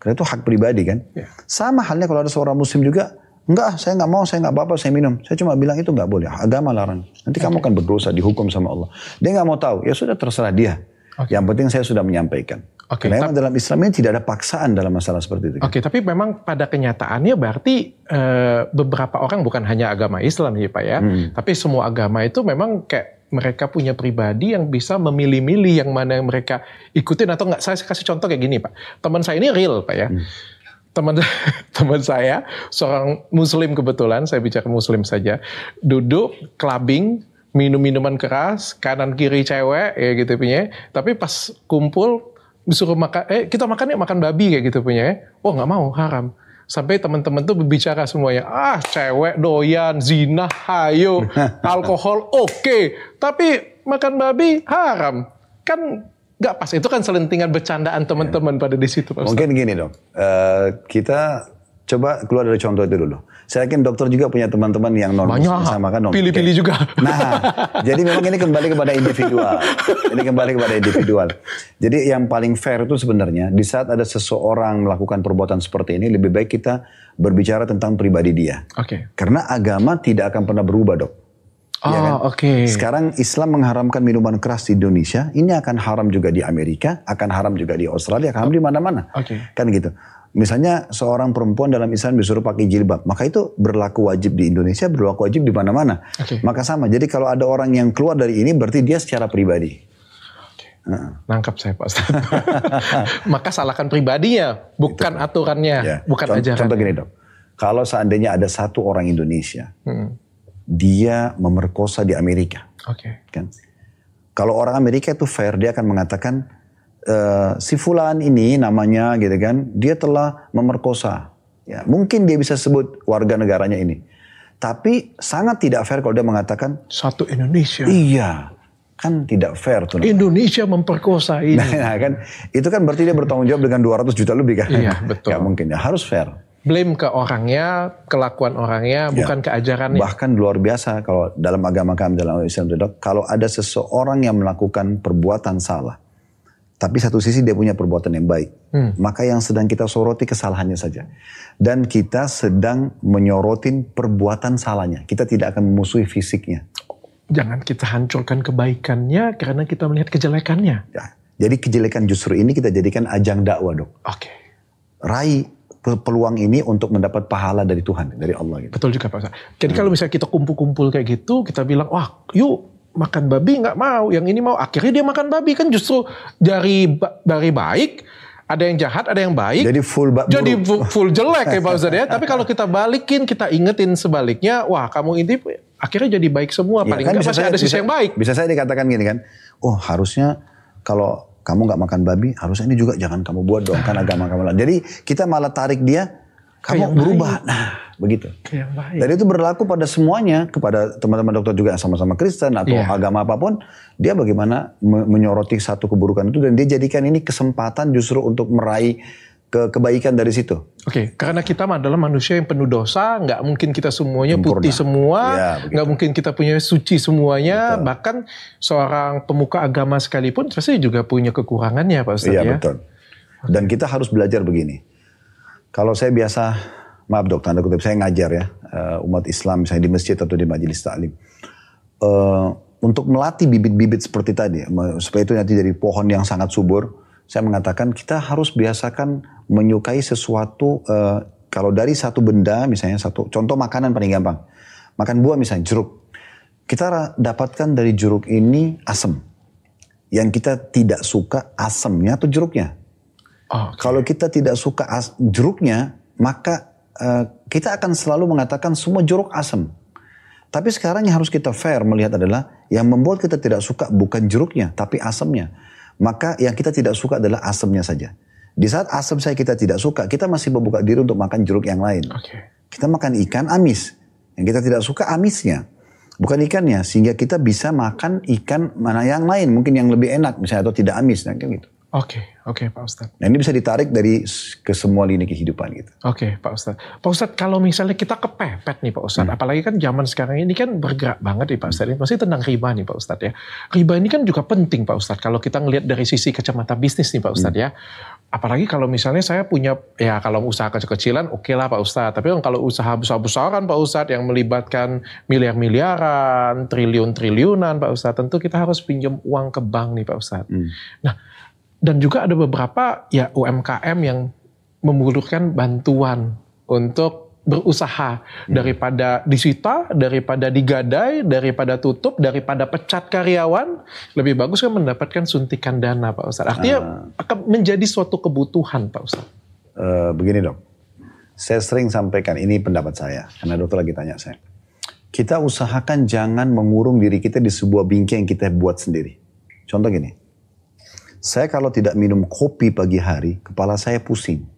Karena itu hak pribadi kan. Ya. Sama halnya kalau ada seorang muslim juga, enggak saya nggak mau, saya nggak apa-apa, saya minum. Saya cuma bilang itu nggak boleh, agama larang. Nanti okay. kamu akan berdosa, dihukum sama Allah. Dia nggak mau tahu, ya sudah terserah dia. Okay. Yang penting saya sudah menyampaikan. Okay, Karena dalam Islam ini tidak ada paksaan dalam masalah seperti itu. Oke, okay, tapi memang pada kenyataannya berarti e, beberapa orang bukan hanya agama Islam ya Pak ya, hmm. tapi semua agama itu memang kayak mereka punya pribadi yang bisa memilih-milih yang mana yang mereka ikutin atau enggak. Saya kasih contoh kayak gini Pak. Teman saya ini real Pak ya. Hmm. Teman teman saya seorang muslim kebetulan, saya bicara muslim saja, duduk clubbing minum minuman keras, kanan kiri cewek ya gitu punya. Tapi pas kumpul disuruh makan, eh kita makan ya makan babi kayak gitu punya ya. Oh nggak mau, haram. Sampai teman-teman tuh berbicara semuanya, ah cewek doyan, zina, hayo, alkohol oke. Okay. Tapi makan babi haram. Kan nggak pas. Itu kan selentingan bercandaan teman-teman pada di situ. Mungkin gini dong, uh, kita Coba keluar dari contoh itu dulu. Saya yakin dokter juga punya teman-teman yang non sama kan Pilih-pilih juga. Nah, jadi memang ini kembali kepada individual. Ini kembali kepada individual. Jadi yang paling fair itu sebenarnya di saat ada seseorang melakukan perbuatan seperti ini lebih baik kita berbicara tentang pribadi dia. Oke. Okay. Karena agama tidak akan pernah berubah, Dok. Oh, ya kan? oke. Okay. Sekarang Islam mengharamkan minuman keras di Indonesia, ini akan haram juga di Amerika, akan haram juga di Australia, akan haram di mana-mana. Oke. Okay. Kan gitu. Misalnya seorang perempuan dalam Islam disuruh pakai jilbab, maka itu berlaku wajib di Indonesia, berlaku wajib di mana-mana. Okay. Maka sama. Jadi kalau ada orang yang keluar dari ini, berarti dia secara pribadi. Okay. Nangkap saya Pak maka salahkan pribadinya, bukan itu. aturannya, ya. bukan contoh, ajaran. Contoh gini dok, kalau seandainya ada satu orang Indonesia, hmm. dia memerkosa di Amerika, okay. kan? Kalau orang Amerika itu fair, dia akan mengatakan uh, si fulan ini namanya gitu kan, dia telah memerkosa. Ya, mungkin dia bisa sebut warga negaranya ini. Tapi sangat tidak fair kalau dia mengatakan satu Indonesia. Iya, kan tidak fair tuh. Indonesia memperkosa ini. Nah, kan itu kan berarti dia bertanggung jawab dengan 200 juta lebih kan? Iya, betul. Ya mungkin ya harus fair. Blame ke orangnya, kelakuan orangnya, ya. bukan ke ajarannya. Bahkan luar biasa kalau dalam agama kami dalam Islam kalau ada seseorang yang melakukan perbuatan salah, tapi satu sisi dia punya perbuatan yang baik. Hmm. Maka yang sedang kita soroti kesalahannya saja. Dan kita sedang menyorotin perbuatan salahnya. Kita tidak akan memusuhi fisiknya. Jangan kita hancurkan kebaikannya karena kita melihat kejelekannya. Ya. Jadi kejelekan justru ini kita jadikan ajang dakwah dok. Oke. Okay. Raih peluang ini untuk mendapat pahala dari Tuhan, dari Allah. Gitu. Betul juga Pak Ustaz. Jadi hmm. kalau misalnya kita kumpul-kumpul kayak gitu, kita bilang, wah yuk makan babi nggak mau, yang ini mau. Akhirnya dia makan babi kan justru dari dari baik ada yang jahat, ada yang baik. Jadi full Jadi full, full jelek ya Pak Ustadz ya. Tapi kalau kita balikin, kita ingetin sebaliknya, wah kamu ini akhirnya jadi baik semua. Ya, Paling kan masih saya, ada sisi bisa, yang baik. Bisa saya dikatakan gini kan, oh harusnya kalau kamu nggak makan babi, harusnya ini juga jangan kamu buat dong, kan agama kamu. Jadi kita malah tarik dia, kamu berubah. Baik. Nah, begitu. Dan itu berlaku pada semuanya, kepada teman-teman dokter juga yang sama-sama Kristen atau yeah. agama apa pun, dia bagaimana menyoroti satu keburukan itu dan dia jadikan ini kesempatan justru untuk meraih ke kebaikan dari situ. Oke, okay, karena kita adalah manusia yang penuh dosa, nggak mungkin kita semuanya Sempurna. putih semua, ya, nggak mungkin kita punya suci semuanya, betul. bahkan seorang pemuka agama sekalipun pasti juga punya kekurangannya, Pak Ustaz iya, ya. betul. Dan kita harus belajar begini. Kalau saya biasa maaf dok tanda kutip saya ngajar ya uh, umat Islam misalnya di masjid atau di majelis taklim. Uh, untuk melatih bibit-bibit seperti tadi supaya itu nanti jadi pohon yang sangat subur saya mengatakan kita harus biasakan menyukai sesuatu uh, kalau dari satu benda misalnya satu contoh makanan paling gampang. Makan buah misalnya jeruk. Kita dapatkan dari jeruk ini asam yang kita tidak suka asamnya atau jeruknya oh, okay. kalau kita tidak suka as, jeruknya maka Eh, kita akan selalu mengatakan semua jeruk asam. Tapi sekarang yang harus kita fair melihat adalah yang membuat kita tidak suka bukan jeruknya, tapi asamnya. maka yang kita tidak suka adalah asamnya saja. Di saat asam saya kita tidak suka, kita masih membuka diri untuk makan jeruk yang lain. Oke. Kita makan ikan amis. Yang kita tidak suka amisnya. Bukan ikannya. Sehingga kita bisa makan ikan mana yang lain. Mungkin yang lebih enak misalnya atau tidak amis. Nah, kayak gitu. Oke, oke Pak Ustadz. Nah ini bisa ditarik dari ke semua lini kehidupan gitu. Oke Pak Ustadz. Pak Ustadz kalau misalnya kita kepepet nih Pak Ustadz. Apalagi kan zaman sekarang ini kan bergerak banget nih Pak Ustadz. Ini Masih tentang riba nih Pak Ustadz ya. Riba ini kan juga penting Pak Ustadz. Kalau kita ngelihat dari sisi kacamata bisnis nih Pak Ustadz ya. Apalagi kalau misalnya saya punya, ya kalau usaha kecil-kecilan oke lah Pak Ustadz. Tapi kalau usaha besar-besaran Pak Ustadz yang melibatkan miliar-miliaran, triliun-triliunan Pak Ustadz. Tentu kita harus pinjam uang ke bank nih Pak Ustadz. Nah dan juga ada beberapa ya UMKM yang membutuhkan bantuan untuk berusaha daripada disita, daripada digadai, daripada tutup, daripada pecat karyawan, lebih bagus kan mendapatkan suntikan dana Pak Ustadz. Artinya akan menjadi suatu kebutuhan Pak Ustadz. Eh, begini dok, saya sering sampaikan ini pendapat saya karena dokter lagi tanya saya. Kita usahakan jangan mengurung diri kita di sebuah bingkai yang kita buat sendiri. Contoh gini, saya kalau tidak minum kopi pagi hari, kepala saya pusing.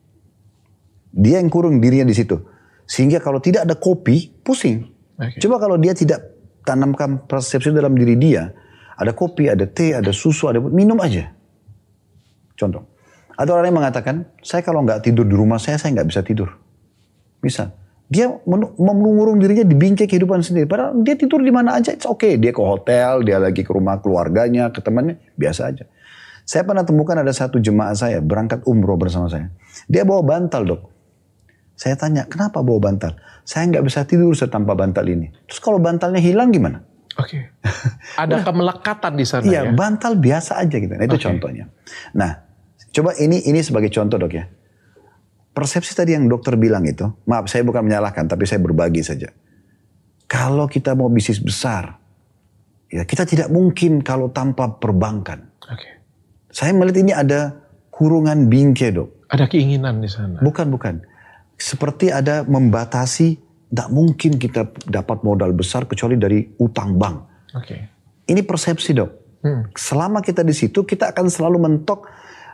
Dia yang kurung dirinya di situ. Sehingga kalau tidak ada kopi, pusing. Oke. Coba kalau dia tidak tanamkan persepsi dalam diri dia, ada kopi, ada teh, ada susu, ada minum aja. Contoh, ada orang yang mengatakan, saya kalau nggak tidur di rumah saya, saya nggak bisa tidur. Misal, dia mengurung dirinya di bingkai kehidupan sendiri. Padahal dia tidur di mana aja, it's okay. Dia ke hotel, dia lagi ke rumah keluarganya, ke temannya, biasa aja. Saya pernah temukan ada satu jemaah saya berangkat umroh bersama saya. Dia bawa bantal dok. Saya tanya, kenapa bawa bantal? Saya nggak bisa tidur tanpa bantal ini. Terus kalau bantalnya hilang gimana? Oke. Ada kemelekatan di sana Iya, ya. bantal biasa aja gitu. Nah, itu Oke. contohnya. Nah, coba ini ini sebagai contoh dok ya. Persepsi tadi yang dokter bilang itu, maaf saya bukan menyalahkan, tapi saya berbagi saja. Kalau kita mau bisnis besar, ya kita tidak mungkin kalau tanpa perbankan. Oke. Saya melihat ini ada kurungan bingkai dok. Ada keinginan di sana. Bukan, bukan. Seperti ada membatasi, tidak mungkin kita dapat modal besar kecuali dari utang bank. Oke. Ini persepsi dok. Hmm. Selama kita di situ, kita akan selalu mentok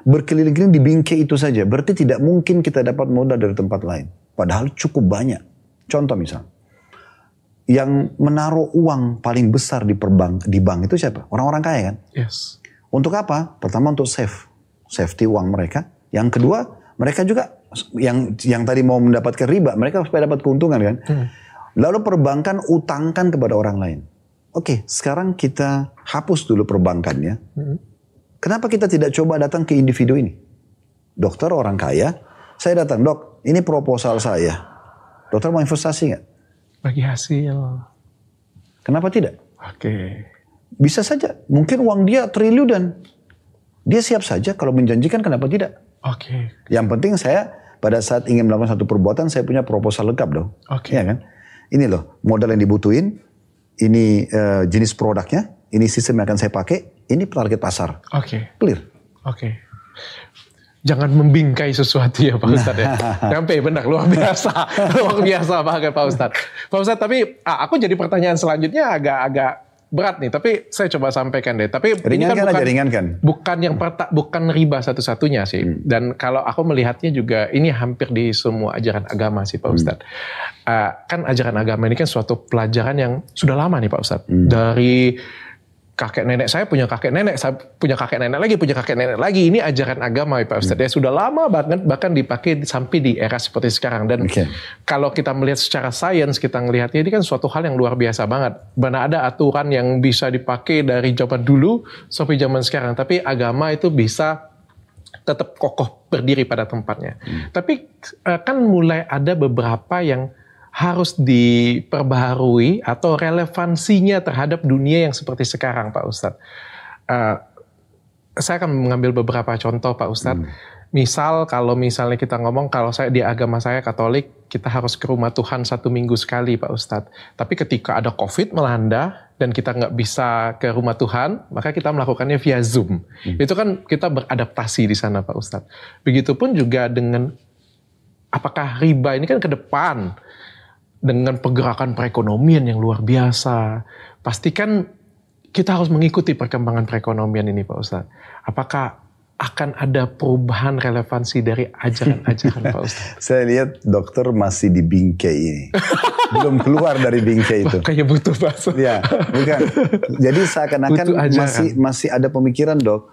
berkeliling-keliling di bingkai itu saja. Berarti tidak mungkin kita dapat modal dari tempat lain. Padahal cukup banyak. Contoh misal, yang menaruh uang paling besar di perbank di bank itu siapa? Orang-orang kaya kan? Yes. Untuk apa? Pertama untuk save, safety uang mereka. Yang kedua, mereka juga yang yang tadi mau mendapatkan riba, mereka supaya dapat keuntungan kan. Lalu perbankan utangkan kepada orang lain. Oke, sekarang kita hapus dulu perbankannya. Kenapa kita tidak coba datang ke individu ini? Dokter orang kaya, saya datang dok, ini proposal saya. Dokter mau investasi nggak? Bagi hasil. Kenapa tidak? Oke. Bisa saja, mungkin uang dia triliunan. Dia siap saja kalau menjanjikan kenapa tidak? Oke. Yang penting saya pada saat ingin melakukan satu perbuatan saya punya proposal lengkap dong. Oke. Iya kan? Ini loh modal yang dibutuhin, ini eh, jenis produknya, ini sistem yang akan saya pakai, ini target pasar. Oke. Clear. Oke. Jangan membingkai sesuatu ya Pak Ustadz ya. Sampai benar luar biasa. luar biasa banget Pak Ustadz. Pak Ustadz tapi ah, aku jadi pertanyaan selanjutnya agak-agak berat nih. Tapi saya coba sampaikan deh. Tapi ini kan bukan, aja, ringankan. bukan yang perta- bukan riba satu-satunya sih. Dan kalau aku melihatnya juga ini hampir di semua ajaran agama sih Pak Ustadz. Ah, kan ajaran agama ini kan suatu pelajaran yang sudah lama nih Pak Ustadz. Dari kakek nenek saya punya kakek nenek, saya punya kakek nenek lagi, punya kakek nenek lagi. Ini ajaran agama Pak Ustadz. Ya sudah lama banget bahkan dipakai sampai di era seperti sekarang. Dan Oke. kalau kita melihat secara sains, kita melihatnya ini kan suatu hal yang luar biasa banget. Mana ada aturan yang bisa dipakai dari zaman dulu sampai zaman sekarang. Tapi agama itu bisa tetap kokoh berdiri pada tempatnya. Tapi eh, kan mulai ada beberapa yang harus diperbaharui atau relevansinya terhadap dunia yang seperti sekarang, Pak Ustadz. Eh, saya akan mengambil beberapa contoh, Pak Ustadz. Misal kalau misalnya kita ngomong kalau saya di agama saya Katolik, kita harus ke rumah Tuhan satu minggu sekali, Pak Ustadz. Tapi ketika ada COVID melanda dan kita nggak bisa ke rumah Tuhan, maka kita melakukannya via Zoom. Itu kan kita beradaptasi di sana, Pak Ustadz. Begitupun juga dengan apakah riba ini kan ke depan dengan pergerakan perekonomian yang luar biasa. Pastikan kita harus mengikuti perkembangan perekonomian ini Pak Ustadz. Apakah akan ada perubahan relevansi dari ajaran-ajaran Pak Ustadz? Saya lihat dokter masih di bingkai ini. Belum keluar dari bingkai itu. Kayak butuh Pak Ya, bukan. Jadi seakan-akan masih masih ada pemikiran dok.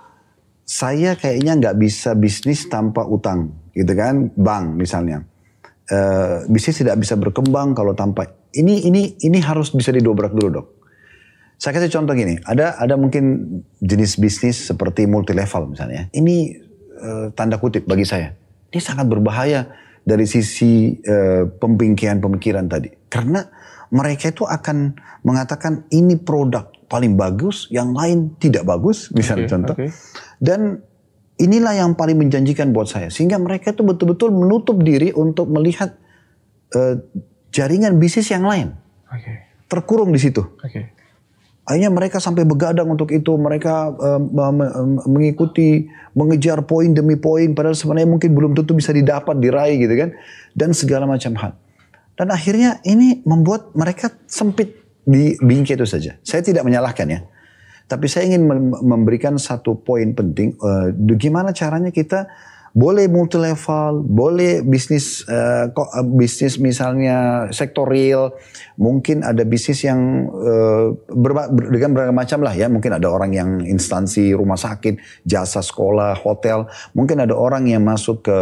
Saya kayaknya nggak bisa bisnis tanpa utang, gitu kan? Bank misalnya. Uh, bisnis tidak bisa berkembang kalau tanpa ini ini ini harus bisa didobrak dulu dok. Saya kasih contoh gini, ada ada mungkin jenis bisnis seperti multi level misalnya. Ini uh, tanda kutip bagi saya. Ini sangat berbahaya dari sisi uh, pembingkian pemikiran tadi. Karena mereka itu akan mengatakan ini produk paling bagus, yang lain tidak bagus, misalnya okay, contoh. Okay. Dan inilah yang paling menjanjikan buat saya. Sehingga mereka itu betul-betul menutup diri untuk melihat uh, jaringan bisnis yang lain. Okay. Terkurung di situ. Okay. Akhirnya mereka sampai begadang untuk itu, mereka uh, mengikuti, mengejar poin demi poin, padahal sebenarnya mungkin belum tentu bisa didapat, diraih gitu kan, dan segala macam hal. Dan akhirnya ini membuat mereka sempit di bingkai itu saja. Saya tidak menyalahkan ya, tapi saya ingin memberikan satu poin penting, uh, gimana caranya kita boleh multi level, boleh bisnis uh, bisnis misalnya sektor real, mungkin ada bisnis yang uh, berba, ber, dengan berbagai macam lah ya. Mungkin ada orang yang instansi rumah sakit, jasa sekolah, hotel. Mungkin ada orang yang masuk ke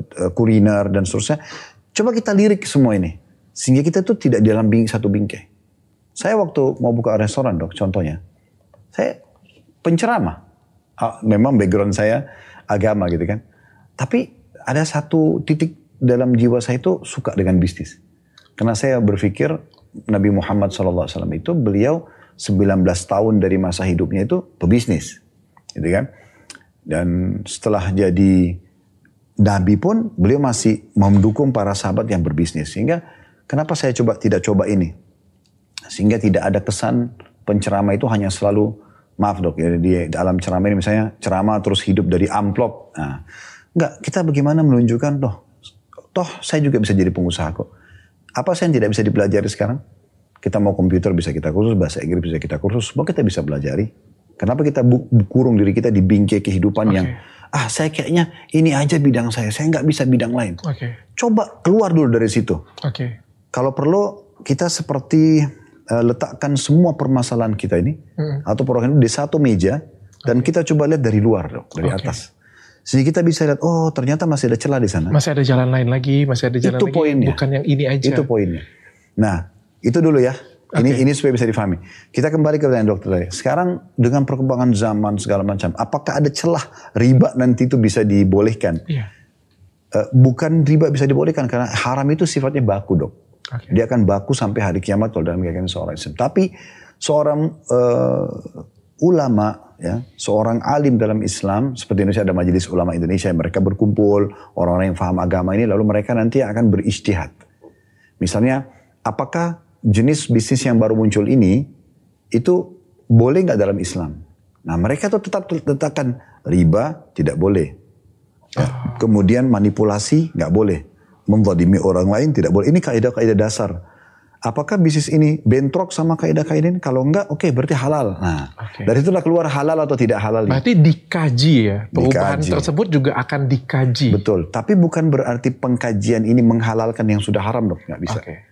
uh, kuliner dan seterusnya. Coba kita lirik semua ini, sehingga kita tuh tidak dalam bing, satu bingkai. Saya waktu mau buka restoran dok, contohnya, saya penceramah. Ah, memang background saya agama gitu kan tapi ada satu titik dalam jiwa saya itu suka dengan bisnis. Karena saya berpikir Nabi Muhammad SAW itu beliau 19 tahun dari masa hidupnya itu pebisnis. Gitu kan. Dan setelah jadi Nabi pun beliau masih mendukung para sahabat yang berbisnis. Sehingga kenapa saya coba tidak coba ini? Sehingga tidak ada kesan penceramah itu hanya selalu maaf dok ya di dalam ceramah ini misalnya ceramah terus hidup dari amplop. Nah, Enggak, kita bagaimana menunjukkan toh, toh saya juga bisa jadi pengusaha kok. Apa saya yang tidak bisa dipelajari sekarang? Kita mau komputer bisa kita kursus, bahasa Inggris bisa kita kursus, semua kita bisa pelajari. Kenapa kita kurung diri kita di bingkai kehidupan okay. yang ah saya kayaknya ini aja bidang saya, saya nggak bisa bidang lain. Okay. Coba keluar dulu dari situ. Okay. Kalau perlu kita seperti uh, letakkan semua permasalahan kita ini hmm. atau program di satu meja dan kita coba lihat dari luar dong, dari okay. atas. Sehingga kita bisa lihat, oh ternyata masih ada celah di sana. Masih ada jalan lain lagi, masih ada jalan itu lagi. Poinnya. Bukan yang ini aja. Itu poinnya. Nah, itu dulu ya. Ini okay. ini supaya bisa difahami. Kita kembali ke pertanyaan dokter tadi. Sekarang dengan perkembangan zaman segala macam, apakah ada celah riba nanti itu bisa dibolehkan? Iya. Uh, bukan riba bisa dibolehkan karena haram itu sifatnya baku dok. Okay. Dia akan baku sampai hari kiamat kalau dalam keyakinan seorang Islam. Tapi seorang uh, ulama ya seorang alim dalam Islam seperti Indonesia ada majelis ulama Indonesia yang mereka berkumpul orang-orang yang paham agama ini lalu mereka nanti akan beristihad misalnya apakah jenis bisnis yang baru muncul ini itu boleh nggak dalam Islam nah mereka tuh tetap letakkan riba tidak boleh ya. kemudian manipulasi nggak boleh memvadimi orang lain tidak boleh ini kaidah-kaidah dasar apakah bisnis ini bentrok sama kaidah-kaidah ini? Kalau enggak, oke okay, berarti halal. Nah, okay. dari itulah keluar halal atau tidak halal. Berarti dikaji ya, perubahan dikaji. tersebut juga akan dikaji. Betul, tapi bukan berarti pengkajian ini menghalalkan yang sudah haram dok, nggak bisa. Okay.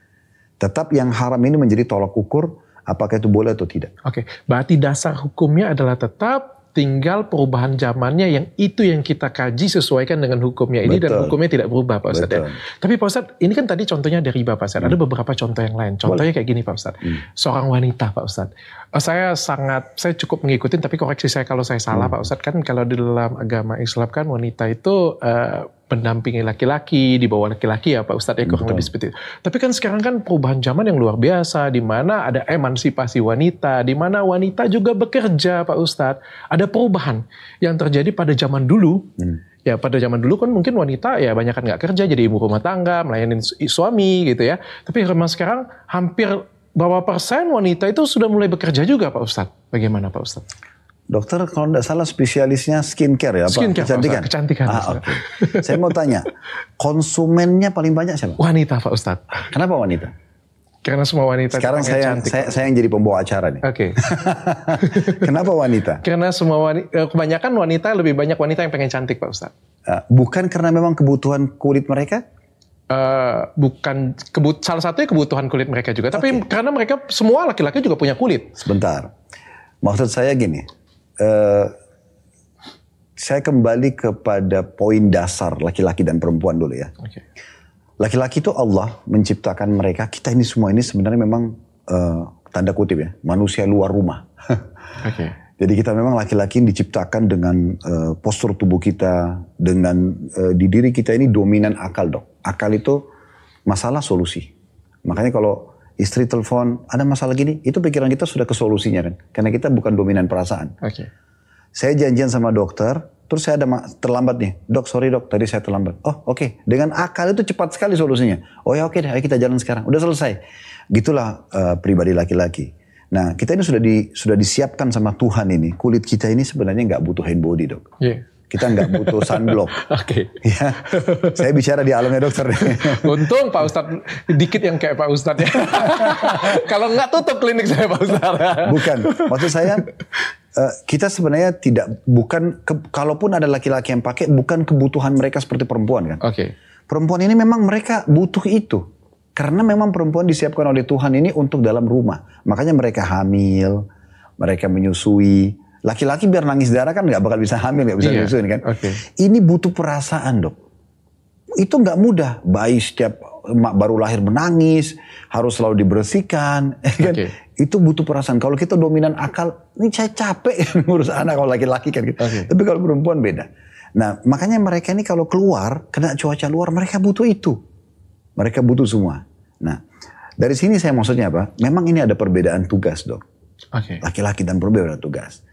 Tetap yang haram ini menjadi tolak ukur apakah itu boleh atau tidak. Oke, okay. berarti dasar hukumnya adalah tetap tinggal perubahan zamannya yang itu yang kita kaji sesuaikan dengan hukumnya ini Betul. dan hukumnya tidak berubah Pak Ustadz ya. Tapi Pak Ustadz ini kan tadi contohnya dari Bapak Ustadz. Hmm. Ada beberapa contoh yang lain. Contohnya Boleh. kayak gini Pak Ustadz. Hmm. Seorang wanita Pak Ustadz. Eh, saya sangat, saya cukup mengikuti tapi koreksi saya kalau saya salah hmm. Pak Ustadz. Kan kalau di dalam agama Islam kan wanita itu uh, mendampingi laki-laki, di bawah laki-laki ya Pak Ustadz ya kurang lebih seperti itu. Tapi kan sekarang kan perubahan zaman yang luar biasa, di mana ada emansipasi wanita, di mana wanita juga bekerja Pak Ustadz. Ada perubahan yang terjadi pada zaman dulu. Hmm. Ya pada zaman dulu kan mungkin wanita ya banyak kan nggak kerja jadi ibu rumah tangga, melayani suami gitu ya. Tapi memang sekarang hampir berapa persen wanita itu sudah mulai bekerja juga Pak Ustadz. Bagaimana Pak Ustadz? Dokter kalau tidak salah spesialisnya skincare ya, apa? Skincare, kecantikan. Pak kecantikan. Ah, okay. Saya mau tanya, konsumennya paling banyak siapa? Wanita Pak Ustadz. Kenapa wanita? Karena semua wanita Sekarang saya, cantik. saya saya yang jadi pembawa acara nih. Oke. Kenapa wanita? Karena semua wanita, kebanyakan wanita lebih banyak wanita yang pengen cantik Pak Ustadz. Uh, bukan karena memang kebutuhan kulit mereka? Eh, bukan kebut salah satunya kebutuhan kulit mereka juga, tapi karena mereka semua laki-laki juga punya kulit. Sebentar. Maksud saya gini. Uh, saya kembali kepada poin dasar laki-laki dan perempuan dulu ya. Laki-laki itu Allah menciptakan mereka. Kita ini semua ini sebenarnya memang uh, tanda kutip ya, manusia luar rumah. Oke. Jadi kita memang laki-laki yang diciptakan dengan uh, postur tubuh kita, dengan uh, di diri kita ini dominan akal dok. Akal itu masalah solusi. Makanya kalau istri telepon ada masalah gini, itu pikiran kita sudah ke solusinya kan. Karena kita bukan dominan perasaan. Oke. Saya janjian sama dokter, terus saya ada terlambat nih. Dok, sorry dok, tadi saya terlambat. Oh, oke. Dengan akal itu cepat sekali solusinya. Oh ya oke deh, ayo kita jalan sekarang. Udah selesai. Gitulah eh, pribadi laki-laki. Nah, kita ini sudah di, sudah disiapkan sama Tuhan ini. Kulit kita ini sebenarnya nggak butuh hand body, dok. Iya. Kita nggak butuh sunblock. Oke. ya, saya bicara di alamnya dokter. Untung Pak Ustadz dikit yang kayak Pak Ustadz ya. Kalau nggak tutup klinik saya Pak Ustadz. Bukan, maksud saya eh, kita sebenarnya tidak bukan ke- kalaupun ada laki-laki yang pakai bukan kebutuhan mereka seperti perempuan kan. Oke. Perempuan ini memang mereka butuh itu. Karena memang perempuan disiapkan oleh Tuhan ini untuk dalam rumah. Makanya mereka hamil, mereka menyusui. Laki-laki biar nangis darah kan nggak bakal bisa hamil, nggak bisa Iya, menyusui kan. oke. Ini butuh perasaan dok. Itu nggak mudah. Bayi setiap emak baru lahir menangis, harus selalu dibersihkan. kan? Oke. Itu butuh perasaan. Kalau kita dominan akal, ini saya capek ngurus anak kalau laki-laki kan. gitu. Oke. Tapi kalau perempuan beda. Nah makanya mereka ini kalau keluar, kena cuaca luar, mereka butuh itu. Mereka butuh semua. Nah dari sini saya maksudnya apa? Memang ini ada perbedaan tugas dok. Oke. Laki-laki dan perempuan berbeda tugas.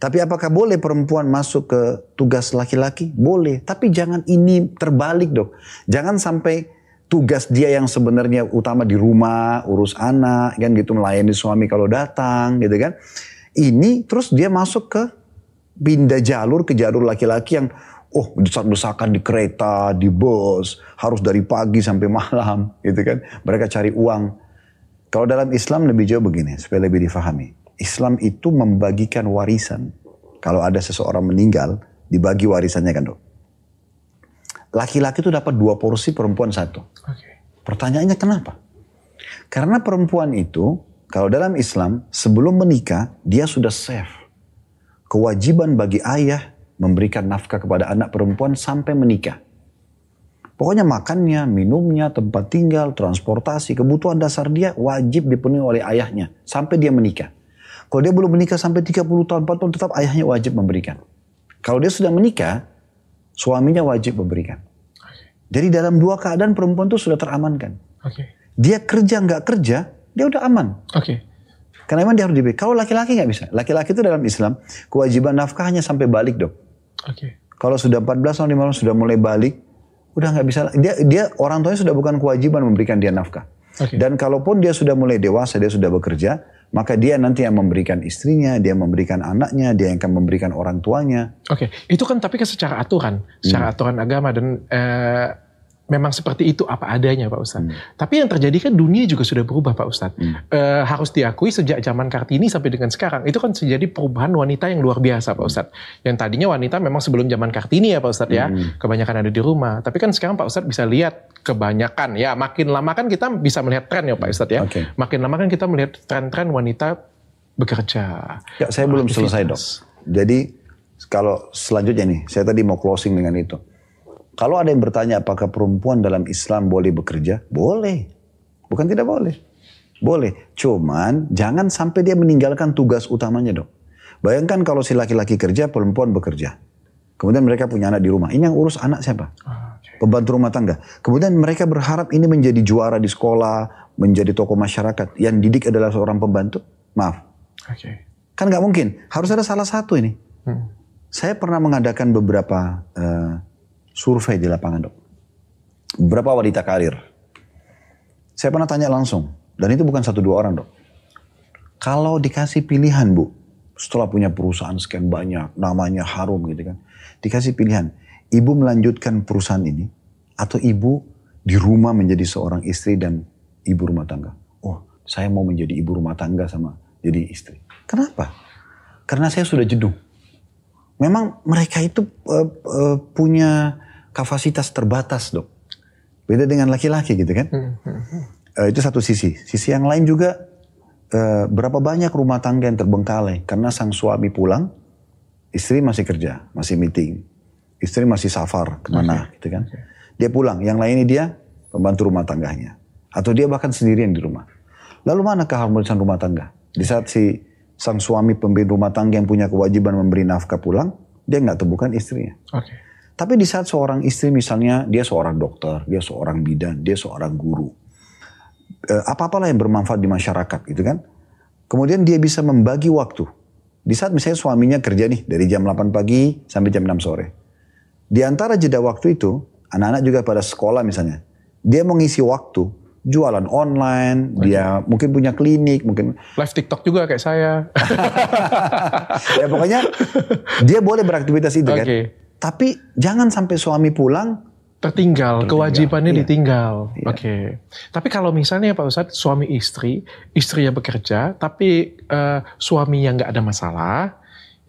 Tapi apakah boleh perempuan masuk ke tugas laki-laki? Boleh. Tapi jangan ini terbalik dok. Jangan sampai tugas dia yang sebenarnya utama di rumah, urus anak, kan gitu melayani suami kalau datang, gitu kan. Ini terus dia masuk ke pindah jalur ke jalur laki-laki yang oh desak-desakan di kereta, di bus, harus dari pagi sampai malam, gitu kan. Mereka cari uang. Kalau dalam Islam lebih jauh begini, supaya lebih difahami. Islam itu membagikan warisan. Kalau ada seseorang meninggal, dibagi warisannya kan dok. Laki-laki itu dapat dua porsi, perempuan satu. Oke. Pertanyaannya kenapa? Karena perempuan itu, kalau dalam Islam, sebelum menikah, dia sudah save. Kewajiban bagi ayah memberikan nafkah kepada anak perempuan sampai menikah. Pokoknya makannya, minumnya, tempat tinggal, transportasi, kebutuhan dasar dia wajib dipenuhi oleh ayahnya sampai dia menikah. Kalau dia belum menikah sampai 30 tahun, 40 tahun, tetap ayahnya wajib memberikan. Kalau dia sudah menikah, suaminya wajib memberikan. Jadi dalam dua keadaan perempuan itu sudah teramankan. Oke. Dia kerja nggak kerja, dia udah aman. Oke. Karena memang dia harus diberi. Kalau laki-laki nggak bisa. Laki-laki itu dalam Islam, kewajiban nafkah hanya sampai balik dok. Oke. Kalau sudah 14 tahun, 15 tahun sudah mulai balik, udah nggak bisa. Dia, dia orang tuanya sudah bukan kewajiban memberikan dia nafkah. Oke. Dan kalaupun dia sudah mulai dewasa, dia sudah bekerja, maka dia nanti yang memberikan istrinya, dia memberikan anaknya, dia yang akan memberikan orang tuanya. Oke, itu kan tapi kan secara aturan, secara aturan agama dan eh, memang seperti itu apa adanya Pak Ustadz. Tapi yang terjadi kan dunia juga sudah berubah Pak Ustadz. Eh, harus diakui sejak zaman Kartini sampai dengan sekarang itu kan terjadi perubahan wanita yang luar biasa Pak Ustadz. Yang tadinya wanita memang sebelum zaman Kartini ya Pak Ustadz ya, kebanyakan ada di rumah. Tapi kan sekarang Pak Ustadz bisa lihat kebanyakan ya, makin lama kan kita bisa melihat tren ya Pak Ustadz ya. Oke. Makin lama kan kita melihat tren-tren wanita bekerja. Ya, saya belum selesai dok. Jadi kalau selanjutnya nih, saya tadi mau closing dengan itu. Kalau ada yang bertanya apakah perempuan dalam Islam boleh bekerja? Boleh. Bukan tidak boleh. Boleh. Cuman jangan sampai dia meninggalkan tugas utamanya dok. Bayangkan kalau si laki-laki kerja, perempuan bekerja. Kemudian mereka punya anak di rumah. Ini yang urus anak siapa? Ah. Pembantu rumah tangga. Kemudian mereka berharap ini menjadi juara di sekolah, menjadi tokoh masyarakat. Yang didik adalah seorang pembantu. Maaf, Oke. Kan nggak mungkin. Harus ada salah satu ini. Hmm. Saya pernah mengadakan beberapa eh, survei di lapangan dok. Beberapa wanita karir. Saya pernah tanya langsung. Dan itu bukan satu dua orang dok. Kalau dikasih pilihan bu. Setelah punya perusahaan sekian banyak. Namanya harum gitu kan. Dikasih pilihan. Ibu melanjutkan perusahaan ini. Atau ibu di rumah menjadi seorang istri dan ibu rumah tangga. Oh saya mau menjadi ibu rumah tangga sama jadi istri. Kenapa? Karena saya sudah jenuh. Memang mereka itu uh, uh, punya kapasitas terbatas dok. Beda dengan laki-laki gitu kan. Uh, itu satu sisi. Sisi yang lain juga uh, berapa banyak rumah tangga yang terbengkalai karena sang suami pulang, istri masih kerja, masih meeting, istri masih safar ke mana okay. gitu kan. Dia pulang, yang lain ini dia pembantu rumah tangganya. Atau dia bahkan sendirian di rumah. Lalu mana keharmonisan rumah tangga? Di saat si sang suami pemimpin rumah tangga yang punya kewajiban memberi nafkah pulang, dia nggak temukan istrinya. Okay. Tapi di saat seorang istri misalnya dia seorang dokter, dia seorang bidan, dia seorang guru, eh, apa-apalah yang bermanfaat di masyarakat gitu kan. Kemudian dia bisa membagi waktu. Di saat misalnya suaminya kerja nih dari jam 8 pagi sampai jam 6 sore. Di antara jeda waktu itu, anak-anak juga pada sekolah misalnya. Dia mengisi waktu jualan online, okay. dia mungkin punya klinik, mungkin live TikTok juga kayak saya. ya pokoknya dia boleh beraktivitas itu okay. kan. Tapi jangan sampai suami pulang tertinggal, tertinggal. kewajibannya iya. ditinggal. Iya. Oke. Okay. Tapi kalau misalnya Pak Ustadz suami istri, istri yang bekerja, tapi uh, suami yang nggak ada masalah,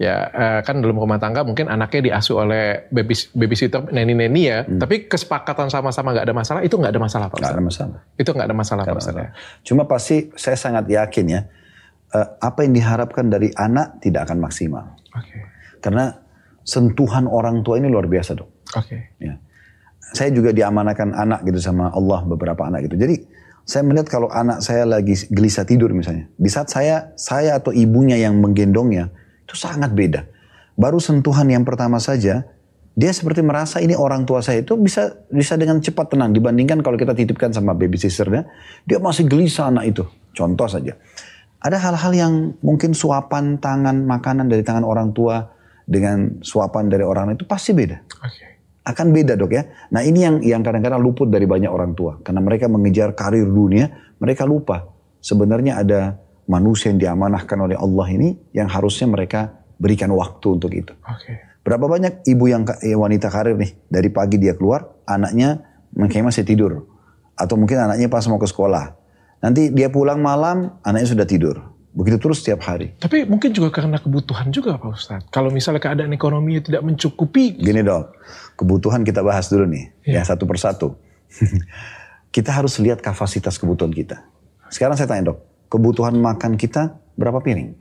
ya uh, kan dalam rumah tangga mungkin anaknya diasuh oleh baby babysitter neni-neni ya, hmm. tapi kesepakatan sama-sama nggak ada masalah itu nggak ada masalah Pak Nggak ada masalah. Itu nggak ada masalah gak Pak masalah. Cuma pasti saya sangat yakin ya uh, apa yang diharapkan dari anak tidak akan maksimal. Okay. Karena sentuhan orang tua ini luar biasa. Oke. Okay. Ya. Saya juga diamanakan anak gitu sama Allah beberapa anak gitu. Jadi saya melihat kalau anak saya lagi gelisah tidur misalnya, di saat saya saya atau ibunya yang menggendongnya itu sangat beda. Baru sentuhan yang pertama saja, dia seperti merasa ini orang tua saya itu bisa bisa dengan cepat tenang dibandingkan kalau kita titipkan sama baby sisternya, dia masih gelisah anak itu. Contoh saja. Ada hal-hal yang mungkin suapan tangan makanan dari tangan orang tua dengan suapan dari orang itu pasti beda. Okay. Akan beda dok ya. Nah ini yang yang kadang-kadang luput dari banyak orang tua karena mereka mengejar karir dunia, mereka lupa sebenarnya ada manusia yang diamanahkan oleh Allah ini yang harusnya mereka berikan waktu untuk itu. Okay. Berapa banyak ibu yang eh, wanita karir nih dari pagi dia keluar, anaknya mungkin masih tidur atau mungkin anaknya pas mau ke sekolah. Nanti dia pulang malam, anaknya sudah tidur. Begitu terus setiap hari. Tapi mungkin juga karena kebutuhan juga Pak Ustadz. Kalau misalnya keadaan ekonomi tidak mencukupi. Gini dok, kebutuhan kita bahas dulu nih. Yeah. Ya satu persatu. kita harus lihat kapasitas kebutuhan kita. Sekarang saya tanya dok, kebutuhan makan kita berapa piring?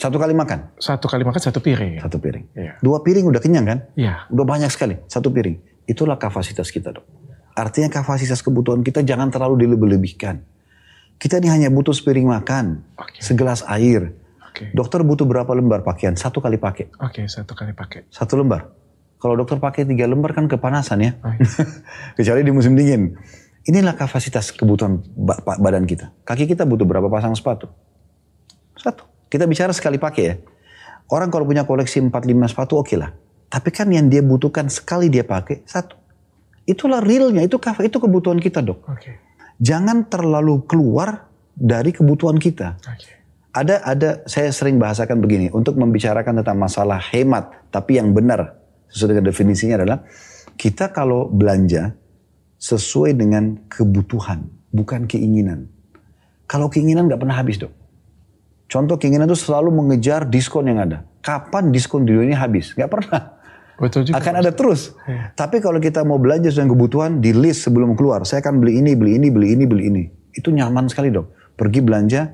Satu kali makan? Satu kali makan satu piring. Satu piring. Iya. Dua piring udah kenyang kan? Iya. Udah banyak sekali. Satu piring. Itulah kapasitas kita dok. Artinya kapasitas kebutuhan kita jangan terlalu dilebih-lebihkan. Kita ini hanya butuh sepiring makan, okay. segelas air. Okay. Dokter butuh berapa lembar pakaian? Satu kali pakai. Oke, okay, satu kali pakai. Satu lembar. Kalau dokter pakai tiga lembar kan kepanasan ya. Oh, iya. Kecuali di musim dingin. Inilah kapasitas kebutuhan badan kita. Kaki kita butuh berapa pasang sepatu? Satu. Kita bicara sekali pakai ya. Orang kalau punya koleksi 4-5 sepatu oke okay lah. Tapi kan yang dia butuhkan sekali dia pakai satu. Itulah realnya, itu itu kebutuhan kita dok. Okay. Jangan terlalu keluar dari kebutuhan kita. Okay. Ada ada saya sering bahasakan begini untuk membicarakan tentang masalah hemat tapi yang benar sesuai dengan definisinya adalah kita kalau belanja sesuai dengan kebutuhan, bukan keinginan. Kalau keinginan nggak pernah habis dok. Contoh keinginan itu selalu mengejar diskon yang ada. Kapan diskon di dunia habis? Nggak pernah. Betul juga. Akan ada terus. Ya. Tapi kalau kita mau belanja sesuai kebutuhan, di list sebelum keluar. Saya akan beli ini, beli ini, beli ini, beli ini. Itu nyaman sekali dok. Pergi belanja,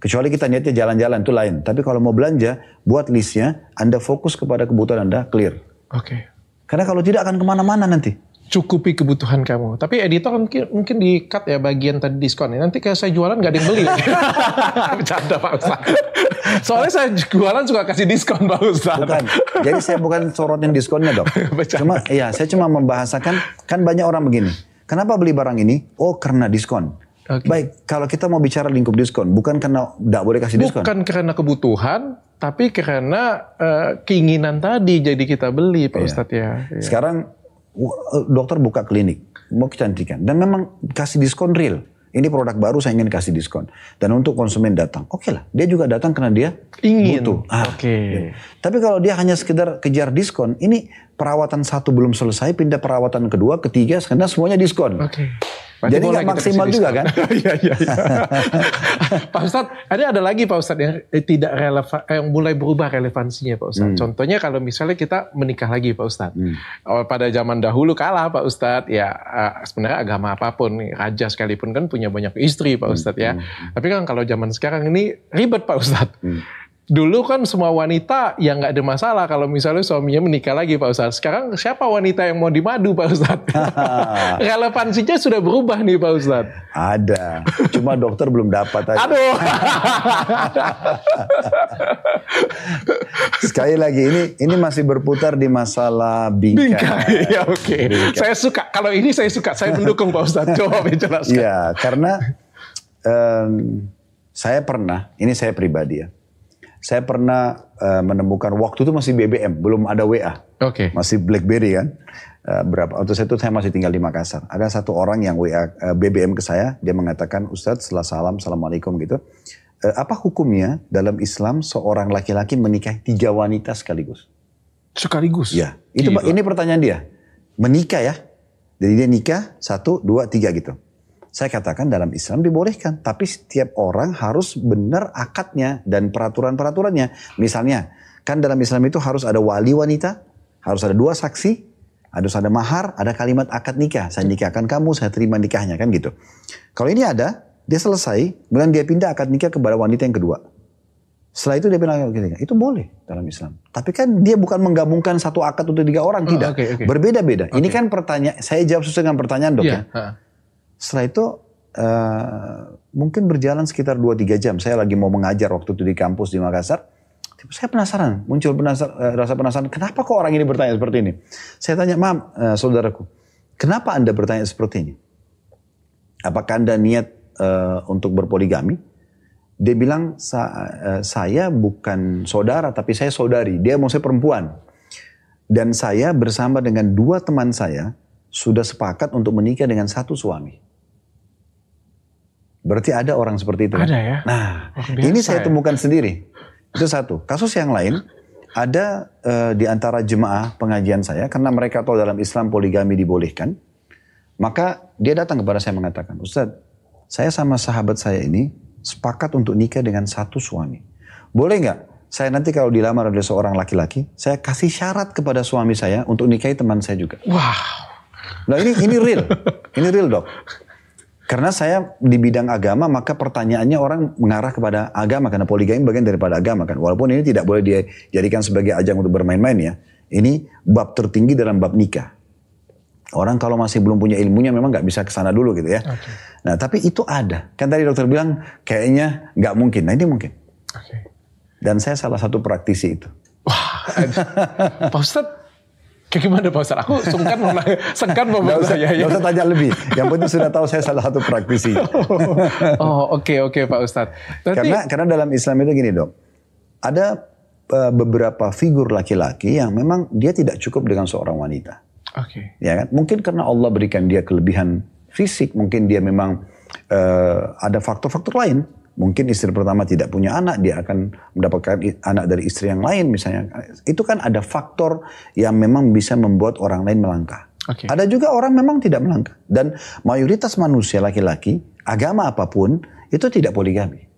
kecuali kita niatnya jalan-jalan itu lain. Tapi kalau mau belanja, buat listnya, Anda fokus kepada kebutuhan Anda, clear. Oke. Okay. Karena kalau tidak akan ke mana-mana nanti cukupi kebutuhan kamu. Tapi editor mungkin mungkin di cut ya bagian tadi diskon. Nanti kalau saya jualan nggak ada yang beli. Bercanda Pak Ustaz. Soalnya saya jualan suka kasih diskon Pak Ustaz. Bukan. Jadi saya bukan sorotin diskonnya dok. Cuma iya saya cuma membahasakan kan banyak orang begini. Kenapa beli barang ini? Oh karena diskon. Okay. Baik, kalau kita mau bicara lingkup diskon, bukan karena tidak boleh kasih diskon. Bukan karena kebutuhan, tapi karena uh, keinginan tadi jadi kita beli Pak iya. Ustadz ya. Iya. Sekarang dokter buka klinik, mau kecantikan. Dan memang kasih diskon real. Ini produk baru saya ingin kasih diskon. Dan untuk konsumen datang, oke okay lah. Dia juga datang karena dia ingin. butuh. Ah, oke. Okay. Ya. Tapi kalau dia hanya sekedar kejar diskon, ini perawatan satu belum selesai, pindah perawatan kedua, ketiga, karena semuanya diskon. Oke. Okay. Berarti Jadi nggak kita maksimal juga kan? Iya iya. iya. Pak Ustadz, ada ada lagi Pak Ustadz yang eh, tidak relevan, eh, yang mulai berubah relevansinya Pak Ustadz. Contohnya kalau misalnya kita menikah lagi Pak Ustadz. Oh, pada zaman dahulu kalah Pak Ustadz, ya eh, sebenarnya agama apa pun, raja sekalipun kan punya banyak istri Pak Ustadz ya. Tapi kan kalau zaman sekarang ini ribet Pak Ustadz. Dulu kan semua wanita yang nggak ada masalah kalau misalnya suaminya menikah lagi Pak Ustadz. Sekarang siapa wanita yang mau dimadu Pak Ustadz? Relevansinya sudah berubah nih Pak Ustadz. Ada. Cuma dokter belum dapat aja. Aduh. Sekali lagi ini ini masih berputar di masalah bingkai. Bingkai. Ya oke. Saya suka. Kalau ini saya suka. Saya mendukung Pak Ustadz. Coba dijelaskan. Iya, karena em, saya pernah, ini saya pribadi ya. Saya pernah eh, menemukan waktu itu masih BBM, belum ada WA. Oke. Masih BlackBerry kan. Eh, berapa waktu saya itu saya masih tinggal di Makassar. Ada satu orang yang WA eh, BBM ke saya, dia mengatakan, "Ustadz, setelah salam, assalamualaikum gitu. eh, apa hukumnya dalam Islam seorang laki-laki menikahi tiga wanita sekaligus?" Sekaligus. Ya, itu Gila. ini pertanyaan dia. Menikah ya. Jadi dia nikah satu, dua, tiga gitu. Saya katakan dalam Islam dibolehkan, tapi setiap orang harus benar akadnya dan peraturan-peraturannya. Misalnya, kan dalam Islam itu harus ada wali wanita, harus ada dua saksi, harus ada mahar, ada kalimat akad nikah. Saya nikahkan kamu, saya terima nikahnya kan gitu. Kalau ini ada, dia selesai, kemudian dia pindah akad nikah kepada wanita yang kedua. Setelah itu dia bilang itu boleh dalam Islam. Tapi kan dia bukan menggabungkan satu akad untuk tiga orang, Oh, tidak. oke, oke. Berbeda-beda. Ini kan pertanyaan, saya jawab sesuai dengan pertanyaan dok Iya. ya. Setelah itu eh, mungkin berjalan sekitar 2-3 jam. Saya lagi mau mengajar waktu itu di kampus di Makassar. Saya penasaran, muncul penasar- eh, rasa penasaran. Kenapa kok orang ini bertanya seperti ini? Saya tanya, mam, eh, saudaraku, kenapa anda bertanya seperti ini? Apakah anda niat eh, untuk berpoligami? Dia bilang, "Sa- eh, saya bukan saudara, tapi saya saudari. Dia mau saya perempuan. Dan saya bersama dengan dua teman saya sudah sepakat untuk menikah dengan satu suami. Berarti ada orang seperti itu. kan? Ada ya? Nah, biasa ini saya ya. temukan sendiri. Itu satu. Kasus yang lain ada eh, di antara jemaah pengajian saya karena mereka tahu dalam Islam poligami dibolehkan. Maka dia datang kepada saya mengatakan, Ustadz, saya sama sahabat saya ini sepakat untuk nikah dengan satu suami. Boleh nggak? Saya nanti kalau dilamar oleh seorang laki-laki, saya kasih syarat kepada suami saya untuk nikahi teman saya juga. Wow. Nah ini ini real, ini real dok. Karena saya di bidang agama, maka pertanyaannya orang mengarah kepada agama karena poligami bagian daripada agama kan. Walaupun ini tidak boleh dijadikan sebagai ajang untuk bermain-main ya. Ini bab tertinggi dalam bab nikah. Orang kalau masih belum punya ilmunya memang nggak bisa ke sana dulu gitu ya. Oke. Nah tapi itu ada. Kan tadi dokter bilang kayaknya nggak mungkin. Nah ini mungkin. Oke. Dan saya salah satu praktisi itu. Wah. Pak Ustadz, kayak gimana Pak Ustadz? Aku sungkan mau nanya- sengkan mau Nggak usah, nggak usah tanya lebih. Yang penting sudah tahu saya salah satu praktisi. Oh oke oke Pak Ustadz. Berarti, Karena karena dalam Islam itu gini dok, ada eh, beberapa figur laki-laki yang memang dia tidak cukup dengan seorang wanita, Oke. ya kan? Mungkin karena Allah berikan dia kelebihan fisik, mungkin dia memang eh, ada faktor-faktor lain. Mungkin istri pertama tidak punya anak, dia akan mendapatkan anak dari istri yang lain misalnya. Itu kan ada faktor yang memang bisa membuat orang lain melangkah. Oke. Ada juga orang memang tidak melangkah. Dan mayoritas manusia laki-laki, agama apa pun, itu tidak poligami.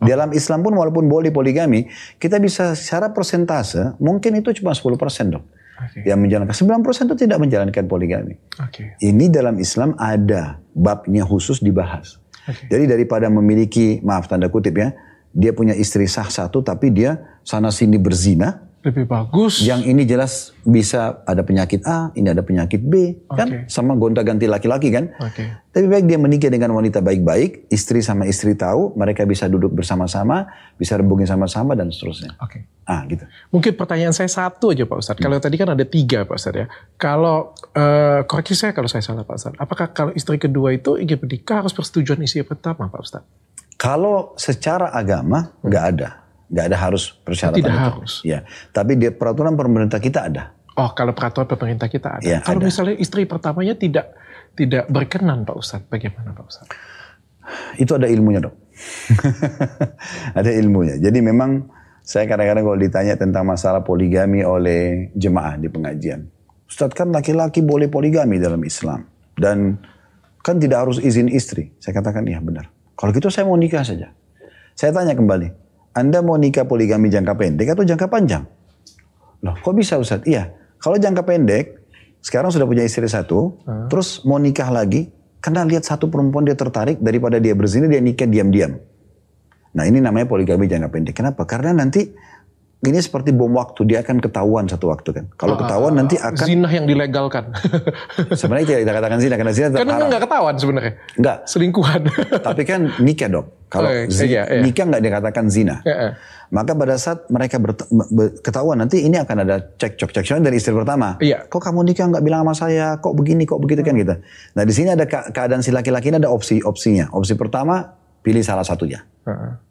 Dalam Islam pun walaupun boleh poligami, kita bisa secara persentase, mungkin itu cuma 10% dok. Oke. Yang menjalankan, 9% itu tidak menjalankan poligami. Oke. Ini dalam Islam ada babnya khusus dibahas. Oke. Jadi daripada memiliki, maaf tanda kutip ya, dia punya istri sah satu tapi dia sana sini berzina, Lebih bagus. yang ini jelas bisa ada penyakit A, ini ada penyakit B, kan? Oke. Sama gonta-ganti laki-laki kan? Oke. Tapi baik dia menikah dengan wanita baik-baik, istri sama istri tahu, mereka bisa duduk bersama-sama, bisa rembungin sama-sama dan seterusnya. Oke. Ah gitu. Mungkin pertanyaan saya satu aja Pak Ustadz. Kalau tadi kan ada tiga Pak Ustadz ya. Kalau, eh, koreksi saya kalau saya salah Pak Ustadz. Apakah kalau istri kedua itu ingin menikah harus persetujuan istri pertama Pak Ustadz? Kalau secara agama nggak ada, nggak ada harus persyaratan Tidak itu. harus. Ya, tapi di peraturan pemerintah kita ada. Oh kalau peraturan pemerintah kita ada. Ya, kalau ada. misalnya istri pertamanya tidak tidak berkenan Pak Ustadz. Bagaimana Pak Ustadz? Itu ada ilmunya dok. ada ilmunya. Jadi memang saya kadang-kadang kalau ditanya tentang masalah poligami oleh jemaah di pengajian. Ustadz kan laki-laki boleh poligami dalam Islam. Dan Kan tidak harus izin istri. Saya katakan iya benar. Kalau gitu saya mau nikah saja. Saya tanya kembali, Anda mau nikah poligami jangka pendek atau jangka panjang? Loh, kok bisa Ustaz? Iya, kalau jangka pendek, sekarang sudah punya istri satu, hmm. terus mau nikah lagi, karena lihat satu perempuan dia tertarik, daripada dia berzina, dia nikah diam-diam. Nah ini namanya poligami jangka pendek. Kenapa? Karena nanti ini seperti bom waktu, dia akan ketahuan satu waktu kan. Kalau ah, ketahuan nanti akan zina yang dilegalkan. sebenarnya tidak kita katakan zina karena zina tetap Karena nggak ketahuan sebenarnya. Enggak. Selingkuhan. Tapi kan nikah dok. Kalau oh, iya, iya. nikah nggak dikatakan zina. Iya, iya. Maka pada saat mereka ketahuan nanti ini akan ada cek cok cek dari istri pertama. Iya. Kok kamu nikah nggak bilang sama saya? Kok begini? Kok begitu kan gitu. Nah di sini ada keadaan si laki-laki ini ada opsi opsinya. Opsi pertama pilih salah satunya.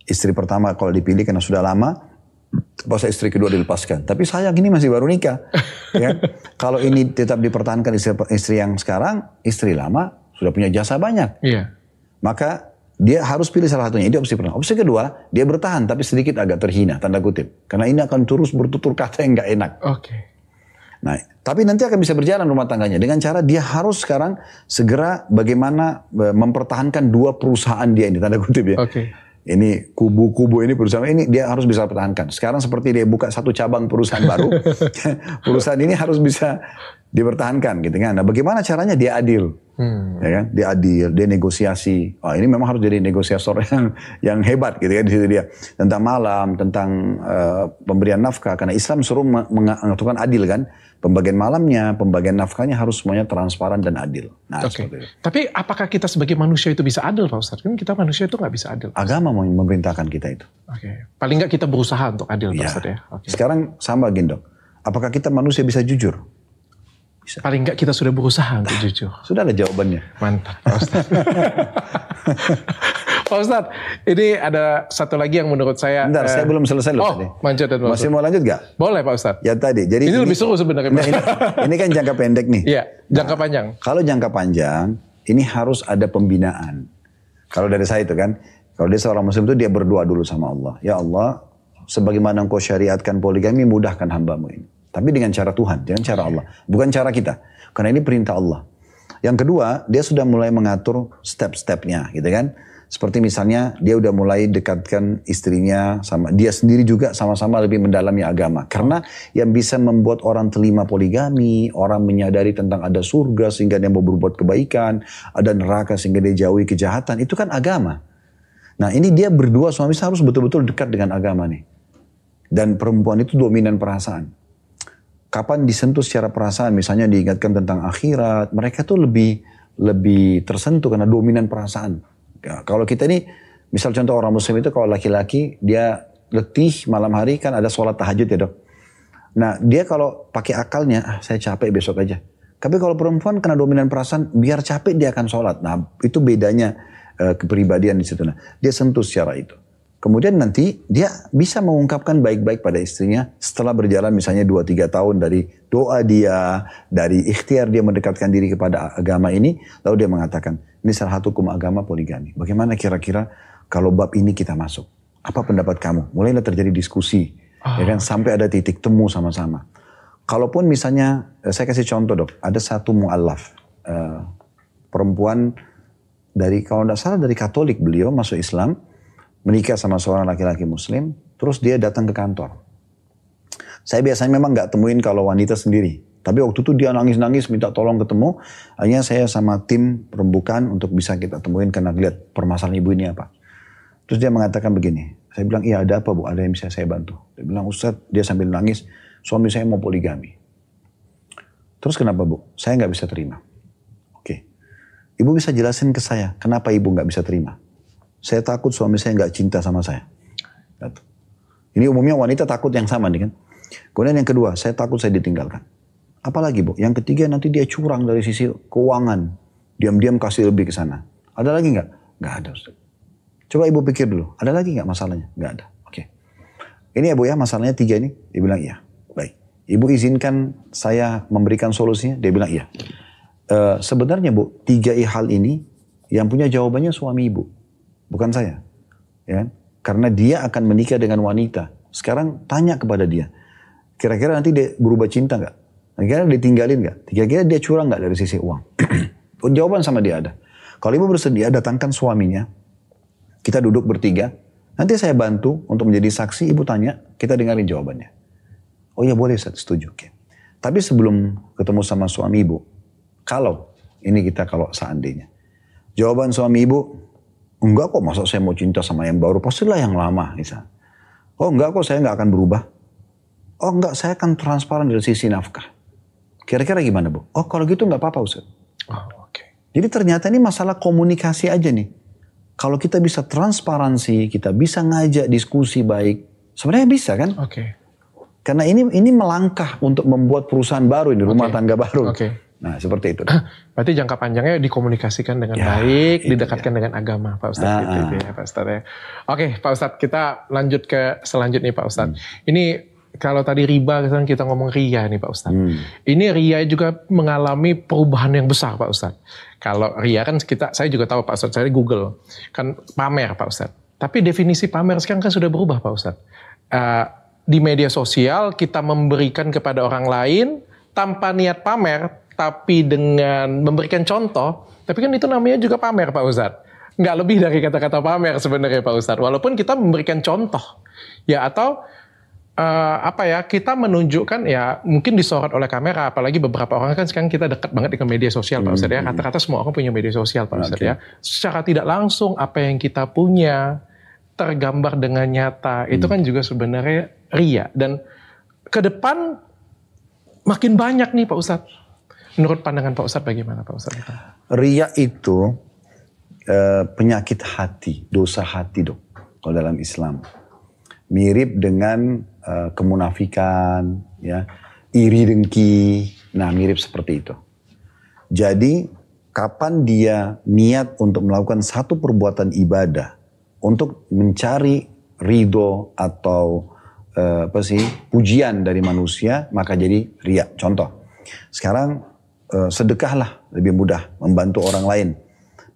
Istri pertama kalau dipilih karena sudah lama pas istri kedua dilepaskan. Tapi sayang ini masih baru nikah. ya. Kalau ini tetap dipertahankan istri, istri yang sekarang, istri lama sudah punya jasa banyak. Iya. Maka dia harus pilih salah satunya. Ini opsi pertama. Opsi kedua, dia bertahan tapi sedikit agak terhina, tanda kutip. Karena ini akan terus bertutur kata yang gak enak. Oke. Okay. Nah, tapi nanti akan bisa berjalan rumah tangganya dengan cara dia harus sekarang segera bagaimana e, mempertahankan dua perusahaan dia ini, tanda kutip ya. Oke. Okay ini kubu-kubu ini perusahaan ini dia harus bisa pertahankan. Sekarang seperti dia buka satu cabang perusahaan baru, perusahaan ini harus bisa dipertahankan gitu kan. Nah, bagaimana caranya dia adil? Hmm. Ya kan? Dia adil, dia negosiasi. Oh, ini memang harus jadi negosiator yang yang hebat gitu ya di situ dia. Tentang malam, tentang uh, pemberian nafkah karena Islam suruh mengaturkan adil kan pembagian malamnya, pembagian nafkahnya harus semuanya transparan dan adil. Nah, okay. Tapi apakah kita sebagai manusia itu bisa adil Pak Ustadz? Kan kita manusia itu nggak bisa adil. Agama mau memerintahkan kita itu. Oke. Okay. Paling nggak kita berusaha untuk adil Pak ya. Ustadz ya. Okay. Sekarang sama Gendong. Apakah kita manusia bisa jujur? Bisa. Paling nggak kita sudah berusaha untuk jujur. Sudah ada jawabannya. Mantap Pak Ustadz. Pak Ustadz, ini ada satu lagi yang menurut saya. Bentar, eh, saya belum selesai loh oh, tadi. Manjat, Masih mau lanjut gak? Boleh Pak Ustadz. Ya tadi. Jadi ini, ini lebih seru sebenarnya. Nah, ini, ini kan jangka pendek nih. Iya, jangka nah, panjang. Kalau jangka panjang, ini harus ada pembinaan. Kalau dari saya itu kan, kalau dia seorang muslim itu dia berdoa dulu sama Allah. Ya Allah, sebagaimana engkau syariatkan poligami, mudahkan hambamu ini. Tapi dengan cara Tuhan, dengan cara Allah. Bukan cara kita. Karena ini perintah Allah. Yang kedua, dia sudah mulai mengatur step-stepnya gitu kan. Seperti misalnya dia udah mulai dekatkan istrinya sama dia sendiri juga sama-sama lebih mendalami agama. Karena yang bisa membuat orang terima poligami, orang menyadari tentang ada surga sehingga dia mau berbuat kebaikan, ada neraka sehingga dia jauhi kejahatan, itu kan agama. Nah ini dia berdua suami harus betul-betul dekat dengan agama nih. Dan perempuan itu dominan perasaan. Kapan disentuh secara perasaan, misalnya diingatkan tentang akhirat, mereka tuh lebih lebih tersentuh karena dominan perasaan. Ya, kalau kita ini, misal contoh orang muslim itu kalau laki-laki dia letih malam hari kan ada sholat tahajud ya dok. Nah dia kalau pakai akalnya, ah, saya capek besok aja. Tapi kalau perempuan kena dominan perasaan, biar capek dia akan sholat. Nah itu bedanya uh, kepribadian di situ. Nah, dia sentuh secara itu. Kemudian nanti dia bisa mengungkapkan baik-baik pada istrinya setelah berjalan misalnya 2-3 tahun dari doa dia, dari ikhtiar dia mendekatkan diri kepada agama ini. Lalu dia mengatakan, ini salah satu hukum agama poligami. Bagaimana kira-kira kalau bab ini kita masuk? Apa pendapat kamu? Mulailah terjadi diskusi. Oh, ya kan? Sampai ada titik temu sama-sama. Kalaupun misalnya, eh, saya kasih contoh dok. Ada satu mu'alaf. Uh, perempuan dari, kalau tidak salah dari Katolik beliau masuk Islam. Menikah sama seorang laki-laki muslim. Terus dia datang ke kantor. Saya biasanya memang nggak temuin kalau wanita sendiri. Tapi waktu itu dia nangis-nangis minta tolong ketemu. Hanya saya sama tim perembukan untuk bisa kita temuin karena lihat permasalahan ibu ini apa. Terus dia mengatakan begini. Saya bilang, iya ada apa bu? Ada yang bisa saya bantu? Dia bilang, Ustaz, dia sambil nangis, suami saya mau poligami. Terus kenapa bu? Saya nggak bisa terima. Oke. Ibu bisa jelasin ke saya, kenapa ibu nggak bisa terima? Saya takut suami saya nggak cinta sama saya. Ini umumnya wanita takut yang sama nih kan. Kemudian yang kedua, saya takut saya ditinggalkan. Apalagi bu, yang ketiga nanti dia curang dari sisi keuangan. Diam-diam kasih lebih ke sana. Ada lagi nggak? Nggak ada. Coba ibu pikir dulu, ada lagi nggak masalahnya? Nggak ada. Oke. Ini ya bu ya, masalahnya tiga ini. Dia bilang iya. Baik. Ibu izinkan saya memberikan solusinya? Dia bilang iya. E, sebenarnya bu, tiga hal ini yang punya jawabannya suami ibu. Bukan saya. Ya, Karena dia akan menikah dengan wanita. Sekarang tanya kepada dia. Kira-kira nanti dia berubah cinta nggak? Kira-kira dia tinggalin gak? Kira-kira dia curang gak dari sisi uang? Jawaban sama dia ada. Kalau ibu bersedia, datangkan suaminya. Kita duduk bertiga. Nanti saya bantu untuk menjadi saksi. Ibu tanya, kita dengarin jawabannya. Oh iya boleh, saya setuju. Oke. Tapi sebelum ketemu sama suami ibu, kalau ini kita kalau seandainya, jawaban suami ibu, enggak kok, masa saya mau cinta sama yang baru, pastilah yang lama, misal. Oh enggak kok, saya enggak akan berubah. Oh enggak, saya akan transparan dari sisi nafkah. Kira-kira gimana bu? Oh kalau gitu enggak apa-apa Ustaz. Oh, oke. Jadi ternyata ini masalah komunikasi aja nih. Kalau kita bisa transparansi, kita bisa ngajak diskusi baik, sebenarnya bisa kan? Oke. Karena ini ini melangkah untuk membuat perusahaan baru ini, rumah Oke. tangga baru. Oke. Nah seperti itu. Berarti jangka panjangnya dikomunikasikan dengan Ya, baik, didekatkan dengan agama, Pak Ustadz. Ah, gitu, gitu ah. ya, Pak Ustadz ya. Oke, Pak Ustadz, kita lanjut ke selanjutnya, Pak Ustadz. Hmm. Ini kalau tadi riba, kan kita ngomong ria nih, Pak Ustadz. Hmm. Ini ria juga mengalami perubahan yang besar, Pak Ustadz. Kalau ria kan kita, saya juga tahu Pak Ustadz, saya Google kan pamer, Pak Ustadz. Tapi definisi pamer sekarang kan sudah berubah, Pak Ustadz. Eh, di media sosial kita memberikan kepada orang lain tanpa niat pamer, tapi dengan memberikan contoh, tapi kan itu namanya juga pamer Pak Ustadz. Nggak lebih dari kata-kata pamer sebenarnya Pak Ustadz. Walaupun kita memberikan contoh. Ya atau eh, apa ya kita menunjukkan ya mungkin disorot oleh kamera apalagi beberapa orang kan sekarang kita dekat banget dengan media sosial Pak Ustadz ya kata-kata semua orang punya media sosial Pak Ustadz ya secara tidak langsung apa yang kita punya tergambar dengan nyata itu kan juga sebenarnya ria dan ke depan makin banyak nih Pak Ustadz menurut pandangan Pak Ustadz bagaimana Pak Ustadz Ria itu eh, penyakit hati, dosa hati dok. Kalau dalam Islam. Mirip dengan eh, kemunafikan, ya, iri dengki. Nah mirip seperti itu. Jadi kapan dia niat untuk melakukan satu perbuatan ibadah untuk mencari ridho atau eh, apa sih pujian dari manusia maka jadi ria. Contoh, sekarang sedekahlah lebih mudah membantu orang lain.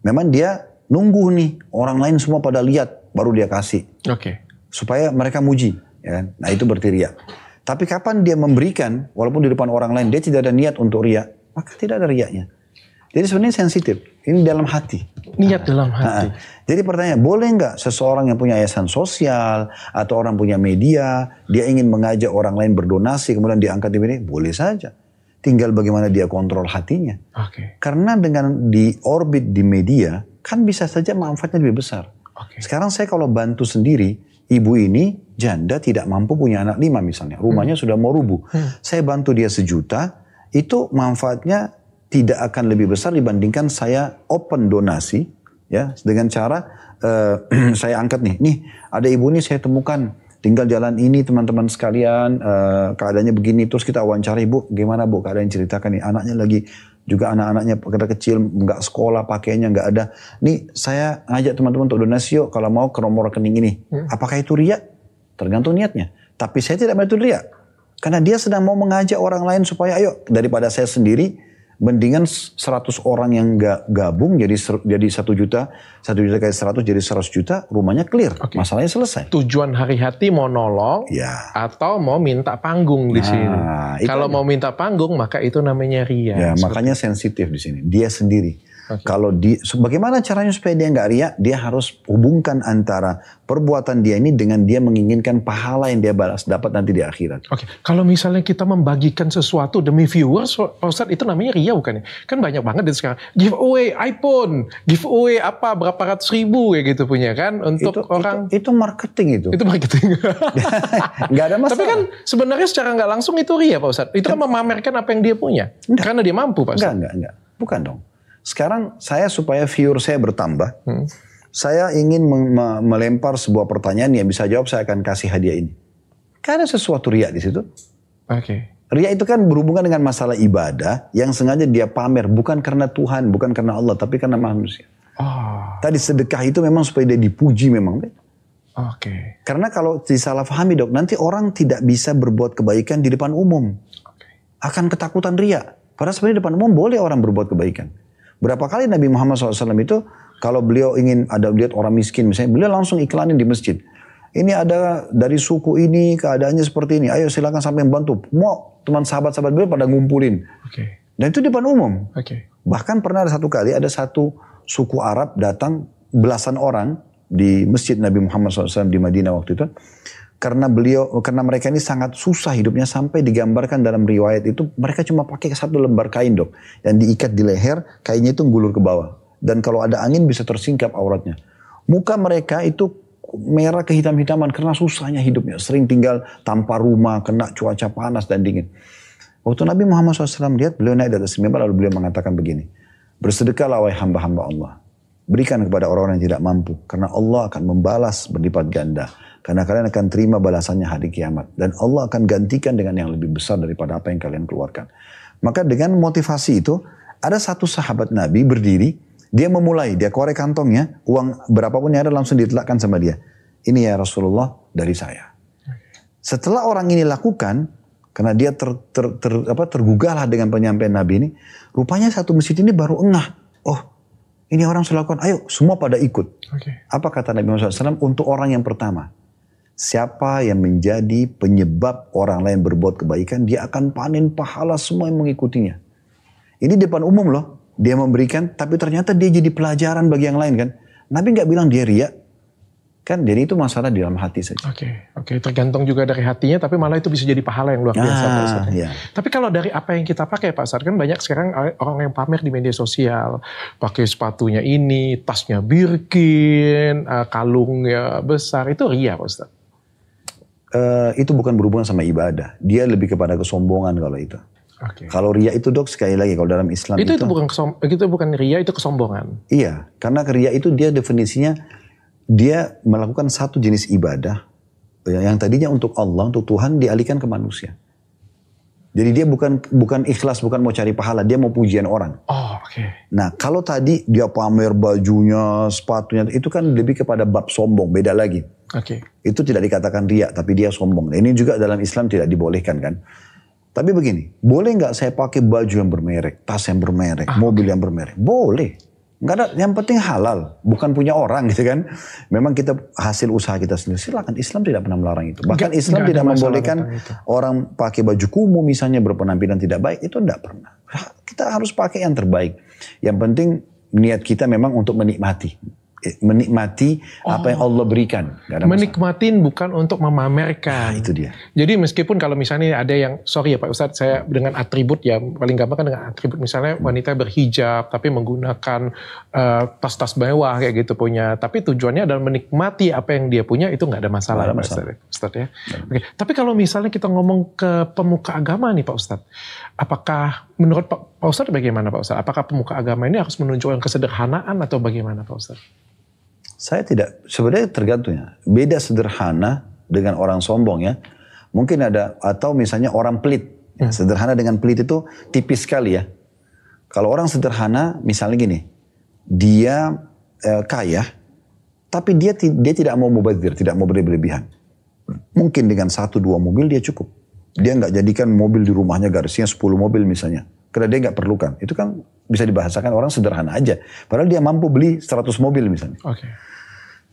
Memang dia nunggu nih orang lain semua pada lihat baru dia kasih Oke supaya mereka muji. Ya kan? Nah itu berarti ria. Tapi kapan dia memberikan, walaupun di depan orang lain, dia tidak ada niat untuk ria, maka tidak ada riaknya. Jadi sebenarnya sensitif. Ini dalam hati. niat dalam hati Nah, jadi pertanyaan, boleh nggak seseorang yang punya yayasan sosial atau orang punya media, dia ingin mengajak orang lain berdonasi, kemudian diangkat di media? Boleh saja. Tinggal bagaimana dia kontrol hatinya. Oke Karena dengan di orbit di media, kan bisa saja manfaatnya lebih besar. Oke. Sekarang saya kalau bantu sendiri, ibu ini janda tidak mampu punya anak lima misalnya, rumahnya sudah mau rubuh. Saya bantu dia sejuta, itu manfaatnya tidak akan lebih besar dibandingkan saya open donasi, ya dengan cara eh, saya angkat nih, nih ada ibu ini saya temukan tinggal jalan ini teman-teman sekalian eh, keadaannya begini. Terus kita wawancara ibu gimana bu? Keadaan ceritakan nih anaknya lagi juga anak-anaknya pada kecil nggak sekolah pakainya nggak ada. Nih saya ngajak teman-teman untuk donasi yuk kalau mau ke nomor rekening ini. Apakah itu ria tergantung niatnya. Tapi saya tidak mau itu ria karena dia sedang mau mengajak orang lain supaya ayo daripada saya sendiri mendingan 100 orang yang nggak gabung jadi ser- jadi satu juta satu juta kali 100 jadi 100 juta rumahnya clear Oke. masalahnya selesai tujuan hari hati mau nolong ya atau mau minta panggung di Nah, sini. Kalau aja. mau minta panggung maka itu namanya ria. Ya, makanya sensitif di sini. Dia sendiri. Kalau di, bagaimana caranya supaya dia nggak ria? Dia harus hubungkan antara perbuatan dia ini dengan dia menginginkan pahala yang dia balas dapat nanti di akhirat. Oke, kalau misalnya kita membagikan sesuatu demi viewers, Pak Ustadz itu namanya ria bukan ya? Kan banyak banget itu sekarang. Giveaway iPhone, giveaway apa berapa ratus ribu ya gitu punya kan untuk itu, orang. itu, itu marketing itu. Itu, marketing. nggak ada masalah. Tapi kan sebenarnya secara nggak langsung itu ria Pak Ustadz. Itu kan memamerkan apa yang dia punya. Karena dia mampu Pak Enggak, enggak, enggak. Bukan dong. Sekarang saya supaya viewer saya bertambah, Hmm. saya ingin melempar sebuah pertanyaan yang bisa jawab, saya akan kasih hadiah ini. Kan ada sesuatu riak di situ. Oke. Ria itu kan berhubungan dengan masalah ibadah yang sengaja dia pamer bukan karena Tuhan, bukan karena Allah, tapi karena manusia. Oh, Tadi sedekah itu memang supaya dia dipuji memang. oke. Karena kalau disalahfahami dok, nanti orang tidak bisa berbuat kebaikan di depan umum. Oke. Akan ketakutan ria. Padahal sebenarnya di depan umum boleh orang berbuat kebaikan. Berapa kali Nabi Muhammad SAW itu kalau beliau ingin ada lihat orang miskin misalnya, beliau langsung iklanin di masjid. Ini ada dari suku ini keadaannya seperti ini. Ayo silakan sampai membantu. Mau teman sahabat-sahabat beliau pada ngumpulin. Oke. Dan itu di depan umum. Oke. Bahkan pernah ada satu kali ada satu suku Arab datang belasan orang di masjid Nabi Muhammad SAW di Madinah waktu itu karena beliau karena mereka ini sangat susah hidupnya sampai digambarkan dalam riwayat itu mereka cuma pakai satu lembar kain dok. Yang diikat di leher kainnya itu gulur ke bawah. Dan kalau ada angin bisa tersingkap auratnya. Muka mereka itu merah kehitam-hitaman karena susahnya hidupnya. Sering tinggal tanpa rumah kena cuaca panas dan dingin. Waktu Nabi Muhammad SAW lihat beliau naik dari atas mimbar lalu beliau mengatakan begini bersedekahlah wahai hamba-hamba Allah berikan kepada orang-orang yang tidak mampu karena Allah akan membalas berlipat ganda karena kalian akan terima balasannya hari kiamat. Dan Allah akan gantikan dengan yang lebih besar daripada apa yang kalian keluarkan. Maka dengan motivasi itu, ada satu sahabat Nabi berdiri, dia memulai, dia korek kantongnya, uang berapapun yang ada langsung ditelakkan sama dia. Ini ya Rasulullah dari saya. Setelah orang ini lakukan, karena dia ter, ter, ter, apa, tergugahlah dengan penyampaian Nabi ini, rupanya satu masjid ini baru engah. Oh, ini orang sudah lakukan, ayo semua pada ikut. Okay. Apa kata Nabi Muhammad SAW? Untuk orang yang pertama, Siapa yang menjadi penyebab orang lain berbuat kebaikan, dia akan panen pahala semua yang mengikutinya. Ini depan umum loh, dia memberikan, tapi ternyata dia jadi pelajaran bagi yang lain kan. Nabi nggak bilang dia riak, kan jadi itu masalah di dalam hati saja. Oke, okay, oke, okay. tergantung juga dari hatinya, tapi malah itu bisa jadi pahala yang luar biasa. Ah, Pak ya. Tapi kalau dari apa yang kita pakai Pak Sar, kan banyak sekarang orang yang pamer di media sosial, pakai sepatunya ini, tasnya Birkin, eh, kalungnya besar, itu ria Pak Ustaz uh, itu bukan berhubungan sama ibadah. Dia lebih kepada kesombongan kalau itu. Okay. Kalau ria itu dok sekali lagi kalau dalam Islam itu, itu, itu bukan kesom, itu bukan ria itu kesombongan. Iya, karena ria itu dia definisinya dia melakukan satu jenis ibadah yang tadinya untuk Allah untuk Tuhan dialihkan ke manusia. Jadi dia bukan bukan ikhlas, bukan mau cari pahala, dia mau pujian orang. Oh, oke. Okay. Nah, kalau tadi dia pamer bajunya, sepatunya, itu kan lebih kepada bab sombong, beda lagi. Oke. Okay. Itu tidak dikatakan riak, tapi dia sombong. Nah, ini juga dalam Islam tidak dibolehkan kan. Tapi begini, boleh nggak saya pakai baju yang bermerek, tas yang bermerek, ah, mobil okay. yang bermerek? Boleh. Nggak ada, yang penting halal, bukan punya orang gitu kan. Memang kita hasil usaha kita sendiri. Silakan, Islam tidak pernah melarang itu. Bahkan gak, Islam tidak membolehkan orang pakai baju kumuh misalnya berpenampilan tidak baik, itu tidak pernah. Kita harus pakai yang terbaik. Yang penting niat kita memang untuk menikmati menikmati oh. apa yang oh. Allah berikan. Menikmatin bukan untuk memamerkan. Nah, itu dia. Jadi meskipun kalau misalnya ada yang, sorry ya Pak Ustadz, saya dengan atribut ya, paling gampang kan dengan atribut misalnya wanita berhijab, tapi menggunakan uh, tas-tas mewah kayak gitu punya. Tapi tujuannya adalah menikmati apa yang dia punya, itu nggak ada masalah, ada masalah. Pak Ustadz, Ustadz ya. Oke. Tapi kalau misalnya kita ngomong ke pemuka agama nih Pak Ustadz, apakah menurut Pak, Pak Ustadz bagaimana Pak Ustadz? Apakah pemuka agama ini harus menunjukkan kesederhanaan atau bagaimana Pak Ustadz? Saya tidak, sebenarnya tergantung ya. Beda sederhana dengan orang sombong ya. Mungkin ada, atau misalnya orang pelit. Ya, sederhana dengan pelit itu tipis sekali ya. Kalau orang sederhana, misalnya gini, dia eh, kaya, tapi dia dia tidak mau mubazir, tidak mau berlebihan. Mungkin dengan satu dua mobil dia cukup. Dia nggak jadikan mobil di rumahnya garisnya 10 mobil misalnya. Karena dia nggak perlukan. Itu kan bisa dibahasakan orang sederhana aja. Padahal dia mampu beli 100 mobil misalnya. Okay.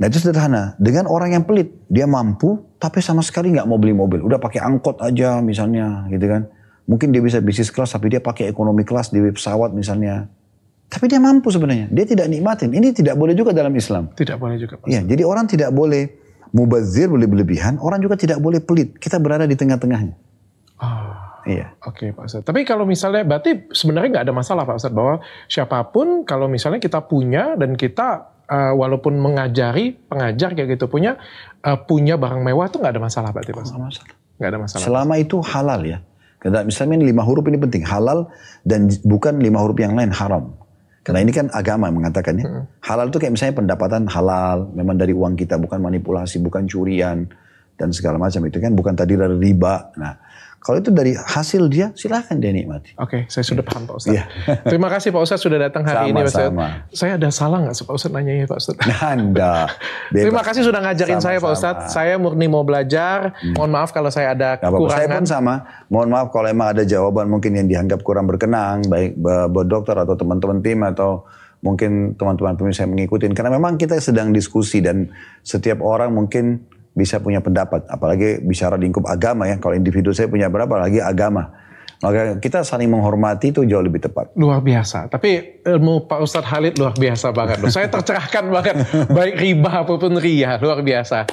Nah itu sederhana. Dengan orang yang pelit, dia mampu tapi sama sekali nggak mau beli mobil. Udah pakai angkot aja misalnya, gitu kan. Mungkin dia bisa bisnis kelas tapi dia pakai ekonomi kelas di pesawat misalnya. Tapi dia mampu sebenarnya. Dia tidak nikmatin. Ini tidak boleh juga dalam Islam. Tidak boleh juga. Iya, jadi orang tidak boleh mubazir, boleh berlebihan. Orang juga tidak boleh pelit. Kita berada di tengah-tengahnya. Ah. Iya. Oke okay, Pak Ustadz. Tapi kalau misalnya berarti sebenarnya nggak ada masalah Pak Ustadz bahwa siapa pun kalau misalnya kita punya dan kita uh, walaupun mengajari pengajar kayak gitu punya uh, punya barang mewah tuh nggak ada masalah Pak. Nggak masalah. Nggak ada masalah. Selama itu halal ya. Karena misalnya lima huruf ini penting halal dan bukan lima huruf yang lain haram. Karena ini kan agama mengatakannya. Hmm. Halal itu kayak misalnya pendapatan halal, memang dari uang kita, bukan manipulasi, bukan curian dan segala macam itu kan, bukan tadi dari riba. Nah, kalau itu dari hasil dia, silahkan dia nikmati. Oke, okay, saya sudah paham Pak Ustadz. Yeah. Terima kasih Pak Ustadz sudah datang hari sama, ini Pak Ustadz. Saya ada salah nggak Pak Ustadz nanya ya Pak Ustadz? Anda. Terima kasih sudah ngajarin sama, saya Pak Ustadz. Saya murni mau belajar. Hmm. Mohon maaf kalau saya ada kekurangan. Saya pun sama. Mohon maaf kalau emang ada jawaban mungkin yang dianggap kurang berkenan. Baik buat dokter atau teman-teman tim atau mungkin teman-teman pemirsa yang mengikuti. Karena memang kita sedang diskusi dan setiap orang mungkin bisa punya pendapat. Apalagi bicara lingkup agama ya. Kalau individu saya punya berapa lagi agama. Maka kita saling menghormati itu jauh lebih tepat. Luar biasa. Tapi ilmu Pak Ustadz Halid luar biasa banget loh. Saya tercerahkan banget. Baik riba apa pun ria, luar biasa.